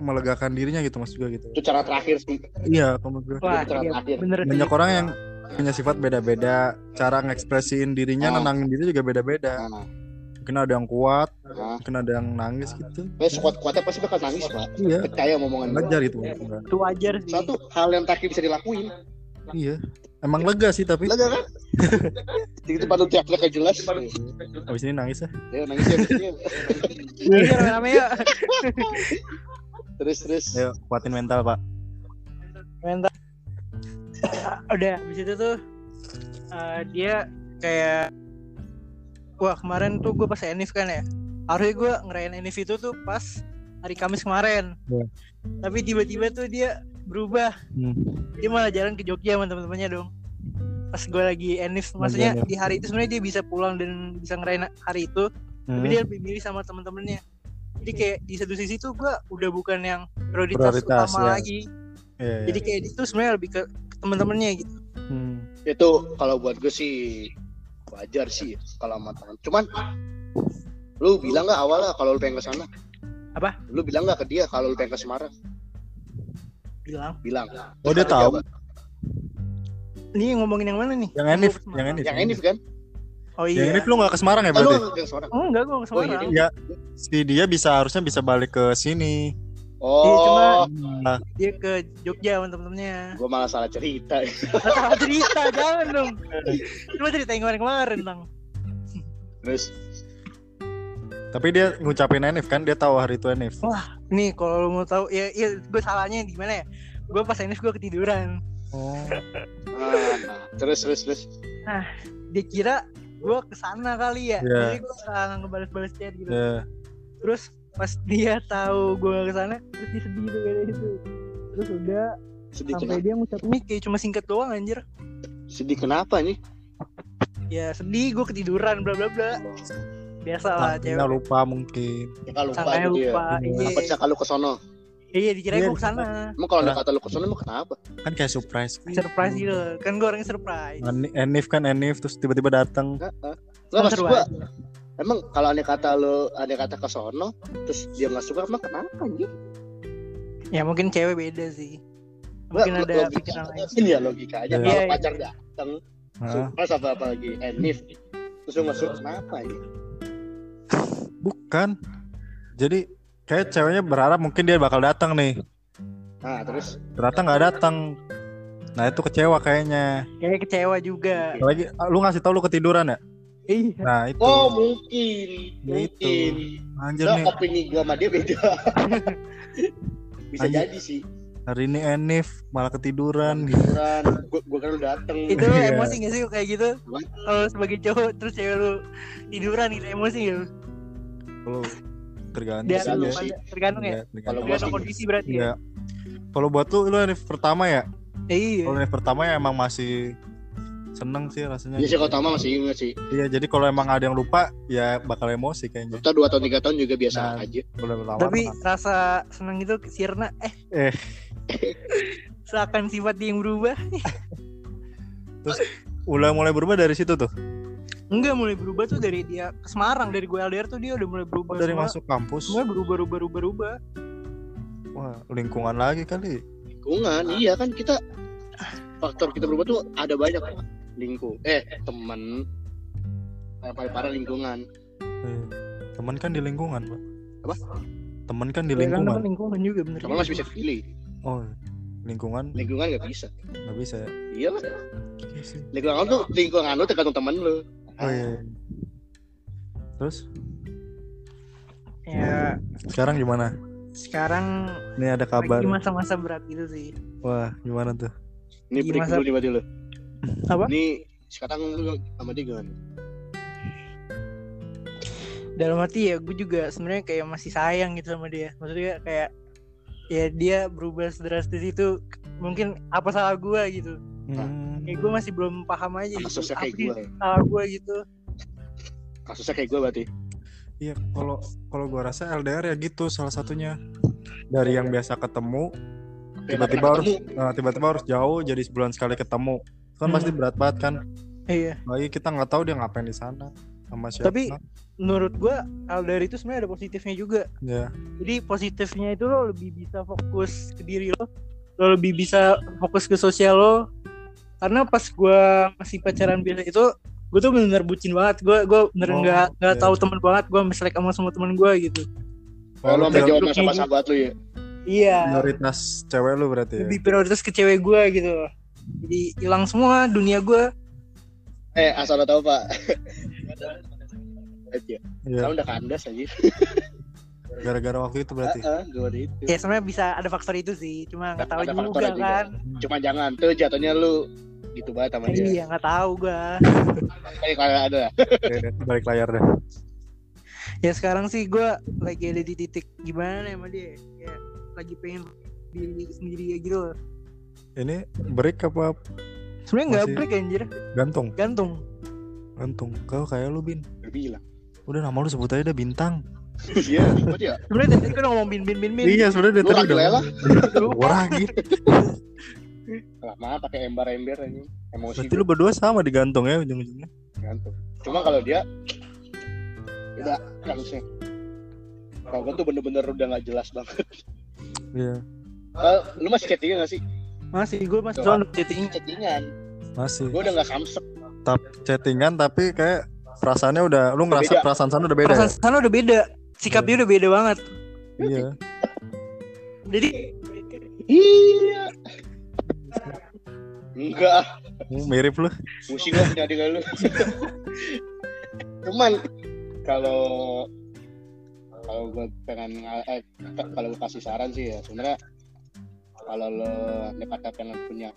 melegakan dirinya gitu maksud gue gitu. itu cara terakhir sih. Iya, menurut gue. Wah, Cara iya, terakhir. bener sih. Banyak orang yang punya sifat beda-beda, cara ngekspresiin dirinya, Ah. nenangin diri juga beda-beda. Nah, Mungkin ada yang kuat, nah. mungkin ada yang nangis gitu. Pokoknya sekuat-kuatnya pasti bakal nangis pak. Iya, Percaya omongan gue. wajar gitu. gua. Itu wajar sih. Satu hal yang terakhir bisa dilakuin. Iya. Emang lega sih tapi Lega kan? Begitu pada teriak-teriak gak jelas. abis ini nangis ya. Ya nangis ya. Iya, rame-rame ya. Terus terus. Ayo kuatin mental pak. Mental. Udah, habis itu tuh eh, dia kayak wah kemarin tuh gue pas Enif kan ya. Harusnya gue ngerayain Enif itu tuh pas hari Kamis kemarin. Iya. Tapi tiba-tiba tuh dia berubah. Hmm. Dia malah jalan ke Jogja sama teman-temannya dong. Pas gue lagi Enif, maksudnya Enif. di hari itu sebenarnya dia bisa pulang dan bisa ngerayain hari itu. Tapi Hmm. dia lebih milih sama teman-temannya. Jadi kayak di satu sisi tuh gue udah bukan yang prioritas, Prioritas, utama ya. lagi. Iya, iya. Jadi kayak itu sebenarnya lebih ke ke teman-temannya gitu. Hmm. Itu kalau buat gue sih wajar sih kalau sama teman. Cuman lu bilang nggak awalnya kalau lu pengen ke sana? Apa? Lu bilang nggak ke dia kalau lu pengen ke Semarang? Bilang. Bilang. Oh dia tahu. jawab, Ini ngomongin yang mana nih? Yang Enif, yang. Enif. Yang Enif kan? Oh Yang iya. Enif lu gak ke Semarang ya Oh, lu berarti? nggak ke Semarang? Oh enggak gue ke Oh, Semarang. iya. Enggak. Si dia bisa harusnya bisa balik ke sini. Iya, cuma- Oh, Nah, Dia ke Jogja sama temen-temennya. gue malah salah cerita. Salah cerita jangan dong. Cuma cerita yang kemarin-kemarin bang. Terus tapi dia ngucapin Enif kan, dia tahu hari itu Enif. Nih kalau lu mau tahu ya, ya gue salahnya di mana ya? Gue pas Enif gue ketiduran. Oh. ah, terus terus terus. Dia kira gue ke sana kali ya. Iya. Jadi gue nggak ngebales-bales chat gitu. Ya. Terus pas dia tahu gue ke sana, terus dia sedih tuh kayak gitu. Terus udah Sedih sampai kenapa? dia ngucapinnya kayak cuma singkat doang anjir. Sedih kenapa nih? Ya sedih gue ketiduran bla bla bla. Biasa lah cewek. lupa mungkin. Ya kalau lupa Sangkanya gitu ya. lupa. Iya. Iya. Kenapa sih kalau ke sono? Iya dikira Iya, gue ke sana. Emang kalau ada Nah. kata lu ke sono emang kenapa? Kan kayak surprise. Surprise gitu. Kan gue orangnya surprise. Eni- Enif kan Enif terus tiba-tiba datang. Enggak, maksud aja. Emang kalau aneh kata lu aneh kata ke sono terus dia nggak suka emang kenapa anjing? Ya mungkin cewek beda sih. Mungkin Nggak, ada logika- pikiran lain. Mungkin ya logika aja Iya. kalau Iya, pacar datang Hah? surprise apa apa lagi Enif terus lu nggak suka kenapa anjing? Bukan. Jadi kayak ceweknya berharap mungkin dia bakal datang nih. Nah terus Ternyata nggak datang. Nah itu kecewa kayaknya. Kayak kecewa juga. Lagi lu ngasih tau lu ketiduran ya? Iya. Nah itu. oh mungkin Ya itu. mungkin Anjir Nah, nih opini gua sama dia beda [laughs] bisa Anjir. jadi sih hari ini Enif malah ketiduran gitu. Beneran, gua, gua kan dateng Itu Iya. emosi gak sih kayak gitu? Kalau sebagai cowok terus cewek lu tiduran gitu emosi gitu. Kalau tergantung Dia sih Tergantung ya. tergantung ya. Iya, Kalau tergantung. gua kondisi berarti ya. Iya. Kalau buat lu lu Enif pertama ya? Eh, Iya. Kalau Enif pertama ya emang masih seneng sih rasanya. Iya sih kalau Tama masih ingat sih Iya, jadi kalau emang ada yang lupa ya bakal emosi kayaknya. kita dua tahun tiga tahun juga biasa Nah. aja Boleh. Tapi rasa senang itu sirna eh Eh. [laughs] seakan sifat dia yang berubah. [laughs] udah mulai berubah dari situ tuh. Enggak mulai berubah tuh dari dia ke Semarang dari gue LDR tuh dia udah mulai berubah. Oh, dari semua, masuk kampus. Semua berubah berubah berubah berubah. Wah, lingkungan lagi kali. lingkungan iya kan kita faktor kita berubah tuh ada banyak. Lingkung eh temen yang paling parah lingkungan Eh, temen kan di lingkungan, Pak. Apa? Temen kan di Ya kan lingkungan. temen lingkungan juga bener. temen masih bisa pilih Oh, lingkungan lingkungan nggak bisa nggak bisa ya. iya lah Iya lingkungan lu lingkungan lu tergantung temen lu Oh iya. Terus Ya sekarang gimana? sekarang Ini ada kabar. masa-masa berat gitu sih. Wah, gimana tuh? ini break masa- dulu nih berarti lu Apa? ini sekarang lu sama dia gimana? Dalam hati ya gue juga sebenarnya kayak masih sayang gitu sama dia. Maksudnya kayak ya dia berubah drastis itu mungkin apa salah gue gitu. Hmm, kayak gue masih belum paham aja gitu kasusnya apa kayak gue salah gue gitu. Kasusnya kayak gue berarti. Iya, kalau kalau gua rasa LDR ya gitu salah satunya. Dari yang biasa ketemu tiba-tiba harus nah, tiba-tiba harus jauh jadi sebulan sekali ketemu. Kan Hmm. pasti berat banget kan. iya Lagi kita nggak tahu dia ngapain di sana sama siapa. Tapi- menurut gue LDR itu sebenarnya ada positifnya juga ya, jadi positifnya itu lo lebih bisa fokus ke diri lo lo lebih bisa fokus ke sosial lo karena pas gue masih pacaran biasa itu gue tuh bener-bener bucin banget gue gue bener Oh, nggak nggak iya. tahu teman banget gue misalnya sama semua teman gue gitu oh, lu sampai jawab sama sahabat lu ya iya prioritas cewek lu berarti ya. lebih prioritas ke cewek gue gitu jadi hilang semua dunia gue eh asal lo tau pak Aja. Iya, Sekarang udah kandas aja. gara-gara waktu itu berarti. Heeh, gue itu. ya sebenarnya bisa ada faktor itu sih cuma nggak tahu juga juga. kan Cuma jangan tuh jatuhnya lu gitu banget sama dia. iya nggak tahu gue Kayak kalau ada. Oke, balik layar deh. ya sekarang sih gue lagi ada di titik gimana ya sama dia ya lagi pengen diri sendiri ya gitu loh. Ini break apa sebenarnya nggak Masih- break anjir gantung? gantung Gantung. Kau kayak lu bin. Udah bilang. Udah nama lu sebut aja deh bintang. Iya, dia? sebenarnya tadi kan ngomong bin bin bin bin Iya, sebenarnya lagi lelah. Wah, gitu. Lama pakai ember-ember aja. Emosi Berarti lu berdua sama digantung ya ujung-ujungnya. gantung. Cuma kalau dia udah harusnya. Kalau gue tuh bener-bener udah gak jelas banget. Iya, Eh, lu masih chattingan gak sih? Masih gue masih Tuh. soal chatting Chattingan. masih. Gue udah gak samsek. Tap chattingan tapi kayak perasaannya udah lu ngerasa Beda. perasaan sana udah beda perasaan ya? sana udah beda sikap dia udah beda banget Iya. jadi Iya. Enggak, mirip lu. pusing gue punya dengan lu. Cuman kalau kalau gue pengen eh, kalau gue kasih saran sih ya sebenarnya kalau lo dekat pengen punya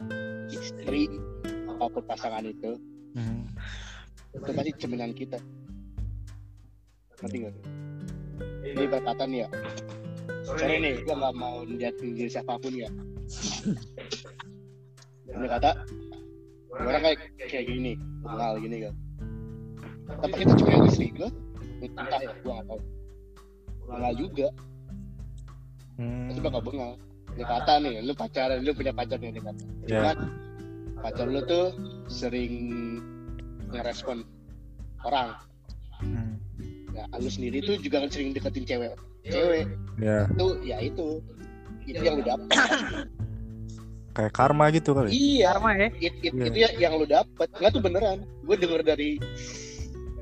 istri apa pun pasangan itu Hmm. itu pasti cerminan kita. Ngerti nggak? Ini berkata nih ya. Sorry nih gue nggak mau lihat diri siapa pun ya. Ini kata? Orang kayak kayak gini kenal gini kan? Tapi kita cerminan istri gue entah ya gue nggak tahu. Bengal juga. Hmm. pasti bakal bengal ini kata nih lu pacaran lu punya pacar nih kata Ya. cuman pacar lu tuh sering ngerespon orang. Hmm. ya lu sendiri tuh juga kan sering deketin cewek. Cewek. Ya, itu ya itu. Itu yang lu dapet. Kayak karma gitu kali. iya. Karma ya. It, it, Iya. itu ya yang lu dapet. Nggak tuh beneran. Gue denger dari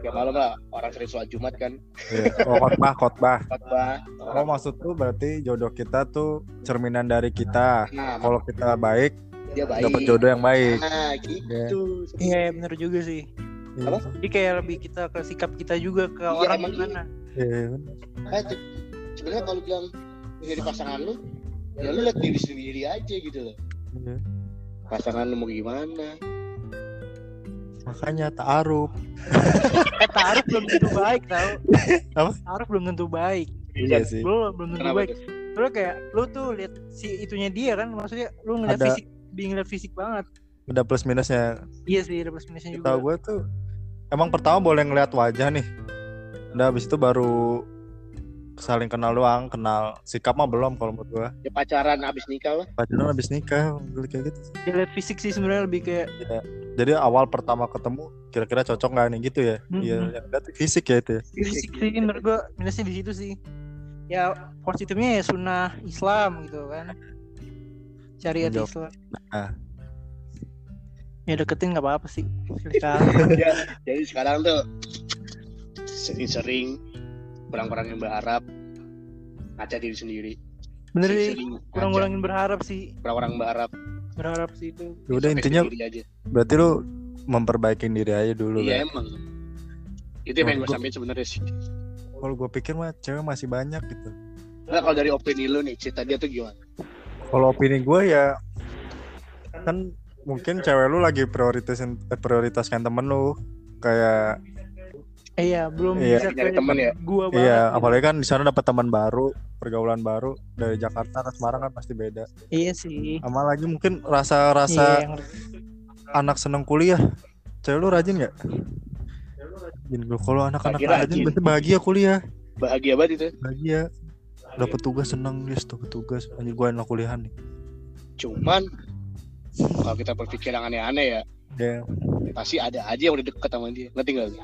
ya malam lah orang sering sholat jumat kan Iya. Oh, khotbah, khotbah. khotbah Oh, maksud lu berarti jodoh kita tuh cerminan dari kita. nah Kalau kita baik, dia baik dapat jodoh yang baik. nah gitu iya bener juga sih Iya. Apa? jadi kayak lebih kita ke sikap kita juga ke Iya, orang gimana Iya. Eh, tuh, sebenarnya kalau bilang jadi pasangan lu ya lu lihat diri sendiri aja gitu loh Iya. pasangan lu mau gimana Makanya ta'aruf. [laughs] eh taruh belum tentu baik tau [laughs] Apa? taruh belum tentu baik Iya sih. belum belum tentu kenapa baik lu kayak lu tuh lihat si itunya dia kan maksudnya lu ngeliat Ada- fisik ngeliat fisik banget Udah plus minusnya. iya sih ada plus minusnya juga Tahu gue tuh emang pertama boleh ngeliat wajah nih. Udah habis itu baru saling kenal doang, kenal sikap mah belum kalau menurut gua. Ya pacaran abis nikah lah. Pacaran habis nikah kayak gitu. Dia lihat fisik sih sebenarnya lebih kayak Jadi awal pertama ketemu kira-kira cocok nggak nih gitu ya? Mhm. Iya, yang lihat fisik ya itu. ya. fisik sih menurut gua minusnya di situ sih. Ya positifnya ya sunnah Islam gitu kan. Syariat Menjawab. Islam. Nah. Ya deketin nggak apa-apa sih. [laughs] Ya, jadi sekarang tuh sering-sering orang-orang yang berharap ngaca diri sendiri. Bener sih. Kurang-kurangin berharap sih. orang-orang berharap. Berharap sih itu. Ya udah intinya aja. berarti lu memperbaiki diri aja dulu Iya kan. emang. Itu yang pengen gue Gua- sampein sebenarnya sih. Kalau gue pikir mah cewek masih banyak gitu. Nah kalau dari opini lu nih, cerita dia tuh gimana? Kalau opini gue ya kan mungkin cewek lu lagi prioritasin eh, prioritaskan temen lu kayak Iya, belum Iya. bisa Nyari kayak temen ya? Gua banget. iya apalagi kan di sana dapat teman baru pergaulan baru dari Jakarta ke Semarang kan pasti beda Iya sih. sama lagi mungkin rasa-rasa Iya, yang- anak seneng kuliah cewek lu rajin nggak Rajin. kalau anak-anak rajin rajin. berarti bahagia kuliah Bahagia banget itu. bahagia dapat tugas seneng yes dapat tugas anjir gue enak kuliahan nih Cuman kalau kita berpikir yang aneh-aneh ya, ya pasti ada aja yang udah deket sama dia. Ngerti gak lu?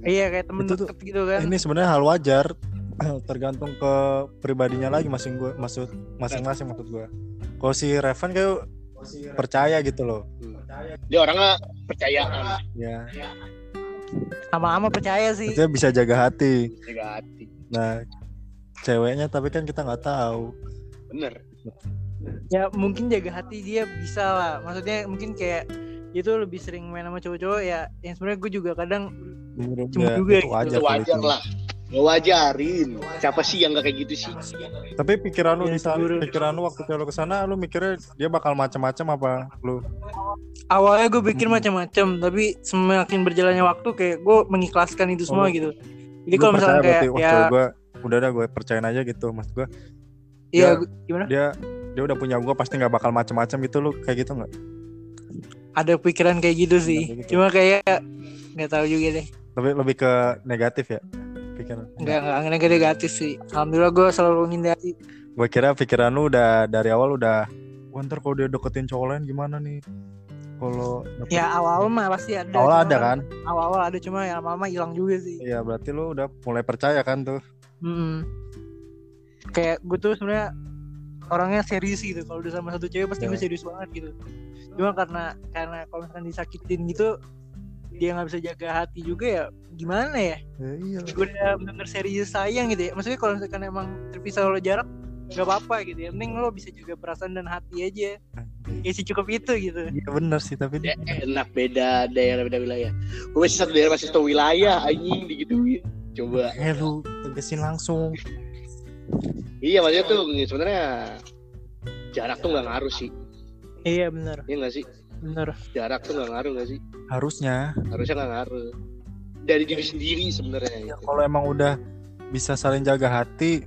Iya kayak temen Itu tuh- deket gitu kan. ini sebenarnya hal wajar [clears throat] tergantung ke pribadinya lagi masing gue maksud masing-masing maksud gue kalau si Revan kayak percaya gitu loh Dia orangnya percayaan, ya Lama-lama percaya sih. dia bisa jaga hati jaga hati. nah ceweknya tapi kan kita nggak tahu Bener. Ya mungkin jaga hati dia bisa lah. Maksudnya mungkin kayak dia tuh lebih sering main sama cowok-cowok ya. Yang sebenarnya gue juga kadang Menurut Cuma gue juga itu gitu. wajar Itu kalau wajar lah. Gak wajarin. Siapa sih yang gak kayak gitu sih? tapi pikiran lu Iya, di sana pikiran lu waktu lu ke sana lu mikirnya dia bakal macam-macam apa lu awalnya gue pikir Hmm. macam-macam tapi semakin berjalannya waktu kayak gue mengikhlaskan itu semua Oh. gitu. Jadi kalau misalnya kayak berarti, ya gue udah dah gue percayain aja gitu maksud gue iya ya. gua- gimana? dia dia udah punya gue pasti nggak bakal macam-macam gitu lu kayak gitu nggak Ada pikiran kayak gitu sih. kayak gitu. Cuma kayak nggak tahu juga deh. lebih lebih ke negatif ya pikiran Nggak nggak negatif sih. Alhamdulillah gue selalu menghindari. gue kira pikiran lu udah dari awal udah wah ntar kalau dia deketin cowok lain gimana nih kalau dapet- Ya awal mah pasti ada. awal ada kan Awal-awal ada cuma ya lama-lama hilang juga sih. iya berarti lu udah mulai percaya kan tuh Mm-mm. Kayak gue tuh sebenarnya orangnya serius gitu. Kalau udah sama satu cewek pasti Ya. gue serius banget gitu. Cuma karena karena kalau misalkan disakitin gitu dia nggak bisa jaga hati juga ya gimana ya? ya iya Gue udah bener serius sayang gitu ya. Maksudnya kalau misalkan emang terpisah oleh jarak nggak apa-apa gitu ya. Mending lo bisa jaga perasaan dan hati aja. Ya sih cukup itu gitu. iya bener sih tapi Ya, enak beda daerah beda wilayah. Gue masih satu daerah masih satu wilayah anjing digituin. Coba. eh lu tegesin langsung Iya maksudnya tuh sebenarnya jarak tuh nggak ngaruh sih. Iya bener Iya nggak sih? bener. Jarak tuh nggak ngaruh nggak sih? harusnya Harusnya nggak ngaruh. Dari diri sendiri sebenarnya. ya gitu. kalau emang udah bisa saling jaga hati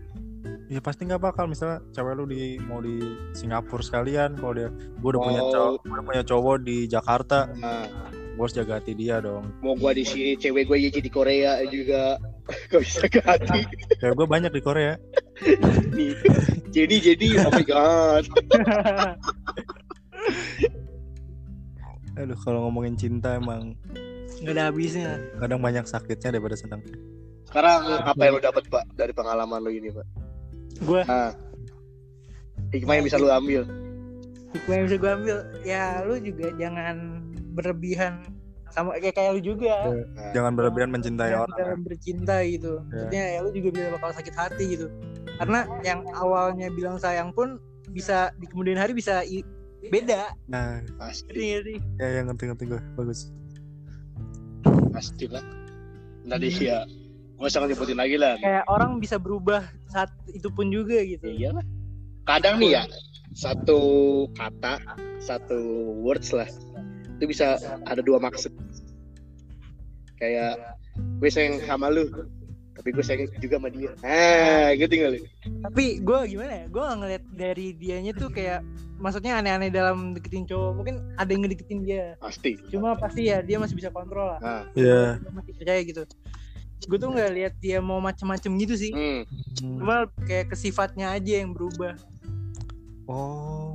ya pasti nggak bakal misalnya cewek lu di mau di Singapura sekalian kalau dia gue udah punya Mau- cowok udah punya cowok di Jakarta Nah, gue harus jaga hati dia dong mau gua di sini cewek gue jadi Korea juga gak bisa ke hati. cewek gue banyak di Korea. [laughs] Jadi jadi oh my god. [laughs] aduh kalau ngomongin cinta emang Nggak ada habisnya. kadang banyak sakitnya daripada senang Sekarang apa yang lo dapat pak dari pengalaman lo ini pak? Gue Ah. Hikmah yang bisa lo ambil. hikmah yang bisa gue ambil ya lu juga jangan berlebihan sama kayak kayak lu juga. Nah, jangan berlebihan mencintai Jangan orang dalam bercinta gitu. Maksudnya ya lu juga bisa bakal sakit hati gitu. Karena yang awalnya bilang sayang pun bisa di kemudian hari bisa i- beda. Nah. Pasti, Ngerti ya yang ngerti ngerti gue bagus. Pasti lah. Tadi ya, gue usah nyebutin lagi lah. kayak orang bisa berubah saat itu pun juga gitu. Ya iyalah. Kadang nih ya, satu kata, satu words lah, itu bisa ada dua maksud. Kayak gue sayang sama lu, tapi gue sayang juga sama dia. Ah, gitu nggak lu? tapi gue gimana ya gue ngeliat dari dianya tuh kayak maksudnya aneh-aneh dalam deketin cowok mungkin ada yang ngedeketin dia Pasti. cuma pasti ya dia masih bisa kontrol lah Nah, ya Dia masih percaya gitu gue tuh nggak lihat dia mau macem-macem gitu sih Hmm. Cuma kayak ke sifatnya aja yang berubah Oh.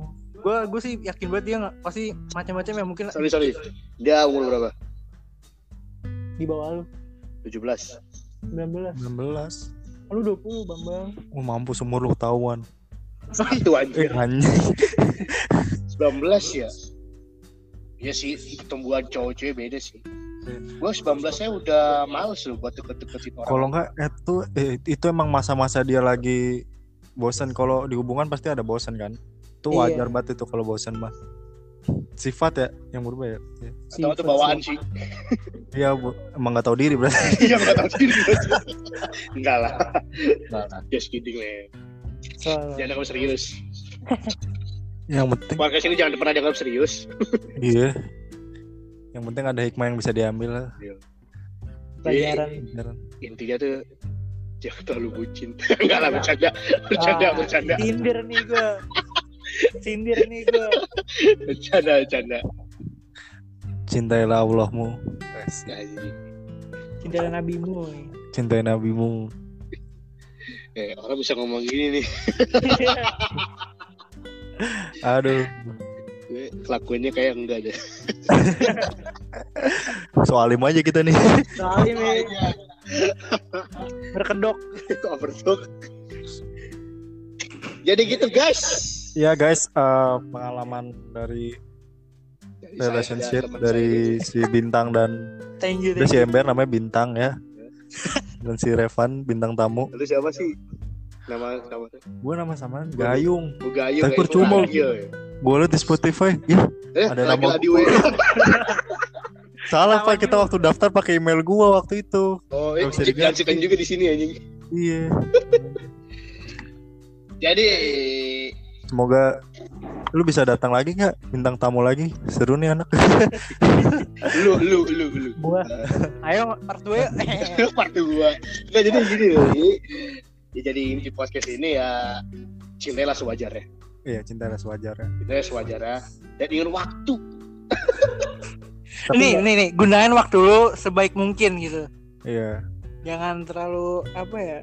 Gue gue sih yakin banget dia nggak pasti macam-macam ya mungkin Sorry sorry. Dia umur berapa? di bawah lu 17. 19 16. lu 20 bambang Oh, mampus umur lu ketahuan. Itu Eh, aja. anjing. 19 ya. Iya sih, pertumbuhan cowok cewek beda sih. Gue 19 nya udah males loh buat deket-deketin orang. Kalau enggak itu eh, itu emang masa-masa dia lagi bosan kalau di hubungan pasti ada bosan kan. Itu Iya. wajar banget itu kalau bosan mah. Sifat ya yang berubah ya. Iya. Atau itu bawaan sih. Iya, Bu. emang nggak tahu diri berarti. [laughs] Iya nggak tahu diri. Enggak lah. Enggak lah. Just kidding. Soal- Jangan anggap serius. yang penting Podcast ini jangan pernah dianggap serius. [laughs] iya. Yang penting ada hikmah yang bisa diambil lah. pelajaran Beneran. Intinya tuh jangan terlalu bucin. [laughs] Enggak lah bercanda. Bercanda, Ah, bercanda. sindir nih gue sindir nih gue Bercanda, bercanda. Cintailah Allahmu. Nah, jadi, cinta nabimu nih. Cintai nabimu. [laughs] eh, orang bisa ngomong gini nih. [laughs] Aduh, Gue kelakuannya kayak enggak deh. [laughs] soalim aja kita nih. soalnya nih berkedok Overtalk. Jadi gitu guys. Ya guys, eh, pengalaman dari relationship dari saya si Bintang dan [laughs] thank you thank si you Ember namanya Bintang ya. [laughs] Dan si Revan bintang tamu. Lu siapa sih? Nama nama Gue nama samaran Gayung. Bugayu. Tapi percuma. Gue liat di Spotify. Ya, Eh, Ada nama di [laughs] salah Sama Pak kita waktu daftar pakai email gua waktu itu. Oh, eh, digantikan juga di sini anjing. Iya. Jadi Semoga lu bisa datang lagi nggak? Bintang tamu lagi. Seru nih anak. [laughs] Lu lu lu lu. Gua. [laughs] Ayo part 2 yuk. [laughs] Part dua. Nggak jadi gini loh jadi ya, jadi inti podcast ini ya cintailah sewajarnya. Iya cinta ras wajarnya cintailah sewajarnya. Dan ingin waktu. Tapi nih nggak- nih nih. Gunain waktu lu sebaik mungkin gitu. Iya. Jangan terlalu apa ya?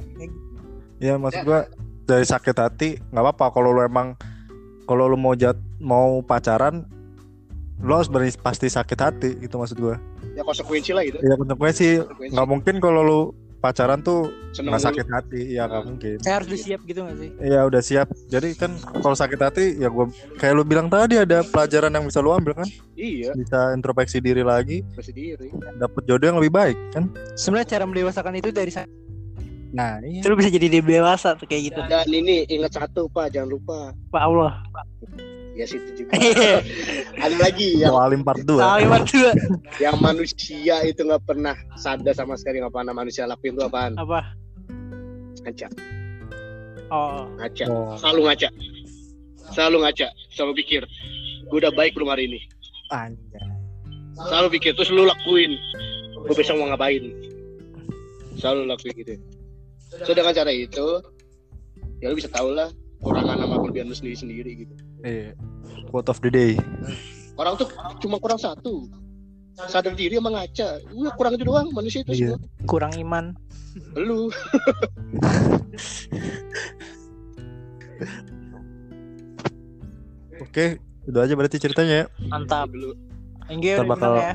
Iya maksud gua dari sakit hati nggak apa-apa. Kalau lu emang kalau lu mau jat mau pacaran lu harus berani pasti sakit hati itu maksud gua. Ya konsekuensi lah gitu. Ya konsekuensi. Nggak mungkin kalau lu pacaran tuh nggak sakit hati ya nggak mungkin. Saya harus disiap gitu gak sih? Iya udah siap. Jadi kan kalau sakit hati ya gua kayak lu bilang tadi ada pelajaran yang bisa lu ambil kan. iya. Bisa introspeksi diri lagi, bersediri dapet jodoh yang lebih baik kan. sebenarnya cara mendewasakan itu dari sa- Nah iya. lu bisa jadi dewasa tuh kayak gitu. Dan ini ingat satu pak jangan lupa. Pak Allah. Ya situ juga. [laughs] Ada lagi yang Soalim part 2 kalimat dua. Yang manusia itu nggak pernah sadar sama sekali nggak pernah manusia lakuin itu apaan? Apa? Ngaca. Oh. Ngaca. Oh. selalu ngaca. Selalu ngaca. Selalu pikir gue udah baik belum hari ini? Anjay. selalu pikir terus lu lakuin. Gue besok mau ngapain? Selalu lakuin gitu so dengan cara itu ya lu bisa tau lah kurangan sama kelebihan lu sendiri sendiri gitu. Iya. Quote of the day. orang tuh cuma kurang satu. Sadar diri sama ngaca. Gue kurang itu doang manusia itu Iya. semua. Kurang iman. Lu. [laughs] Oke, itu aja berarti ceritanya ya. mantap. Lu thank you Kita bakal- ya.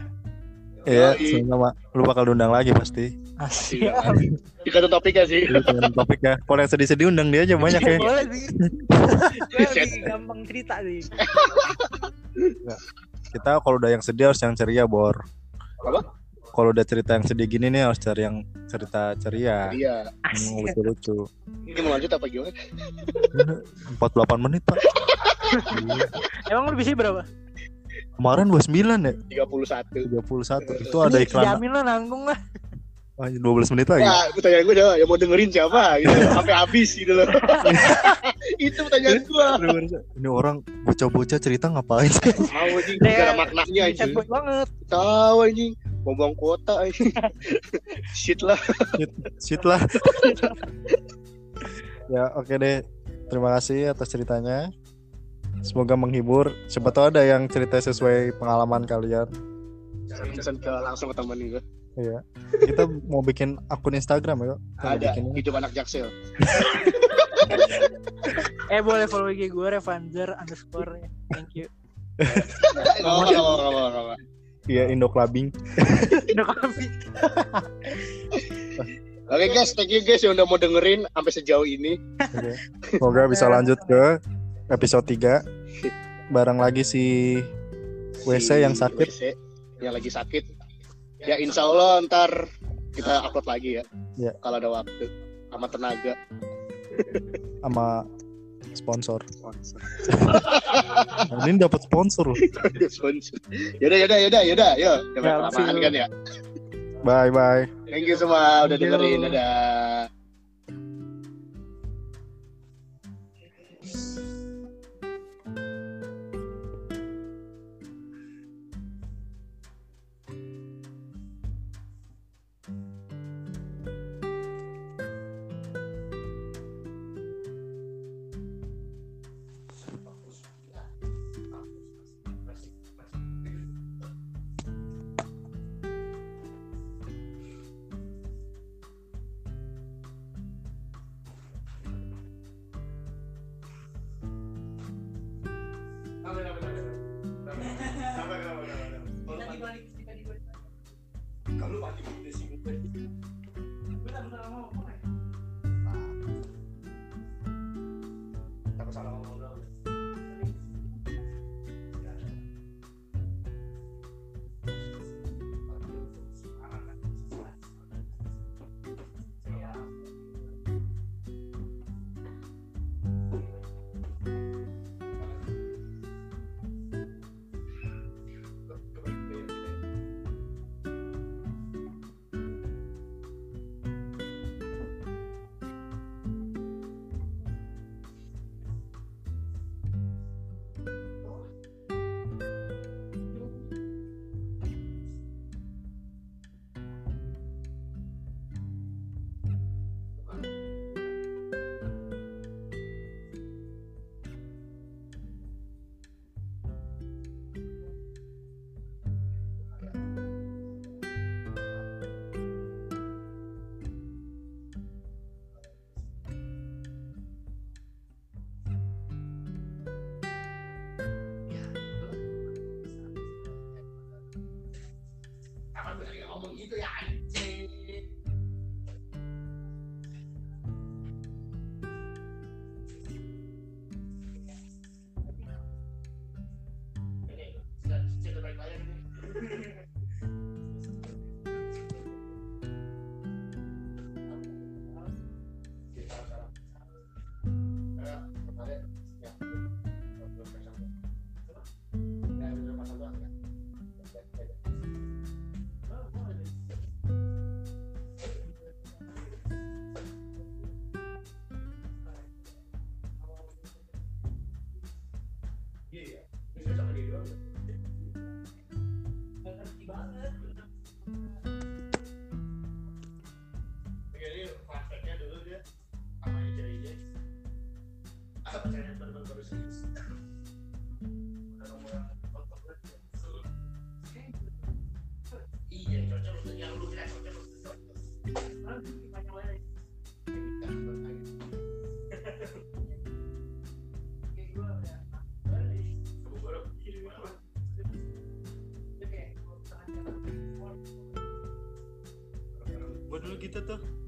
Iya, sama lu bakal diundang lagi pasti. Asik Iya. dikata topiknya sih Itu dengan topiknya. Kalau yang sedih-sedih undang dia aja banyak ya. boleh sih lebih gampang cerita sih Kita kalau udah yang sedih harus yang ceria, Bor. Apa? Kalau udah cerita yang sedih gini nih harus cari yang cerita ceria. iya Hmm, lucu-lucu. ini mau lanjut apa gimana 48 menit, Pak. [laughs] emang lu bisa berapa Kemarin 29 ya? 31 31. Itu ada Ini iklan jamin lah nanggung lah ah, 12 menit lagi. Wah, pertanyaan gue dah, yang mau dengerin siapa gitu, [laughs] sampai habis gitu loh. [laughs] itu pertanyaan gue. Ini orang bocah-bocah cerita ngapain sih? Tahu anjing, gak ada maknanya anjing. banget Tahu anjing, buang kuota anjing. [laughs] Shit lah. Shit lah. ya, oke deh. Terima kasih atas ceritanya. Semoga menghibur. Siapa tahu ada yang cerita sesuai pengalaman kalian. Pesan ke langsung ke temen gue. Iya. [laughs] Kita mau bikin akun Instagram ya. Kita mau Ada bikin hidup anak jaksel. [laughs] Eh boleh follow IG gue Revanzer underscore ya. Thank you. Gak mau, gak mau. Iya Indo Clubbing. [laughs] Udah kami. Oke guys, thank you guys yang udah mau dengerin sampai sejauh ini. Oke. Semoga bisa lanjut ke episode 3 bareng lagi si WC yang sakit. WC yang lagi sakit. Ya insya Allah ntar kita upload lagi ya. Ya. Kalau ada waktu sama tenaga. sama sponsor. Nah, [laughs] ini dapat sponsor loh. Sponsor. Yaudah, yaudah, yaudah, yaudah. Yuk, Ya, jangan kelamaan kan ya. Bye bye. Thank you semua udah dengerin. Dadah. Gue dulu gitu tuh.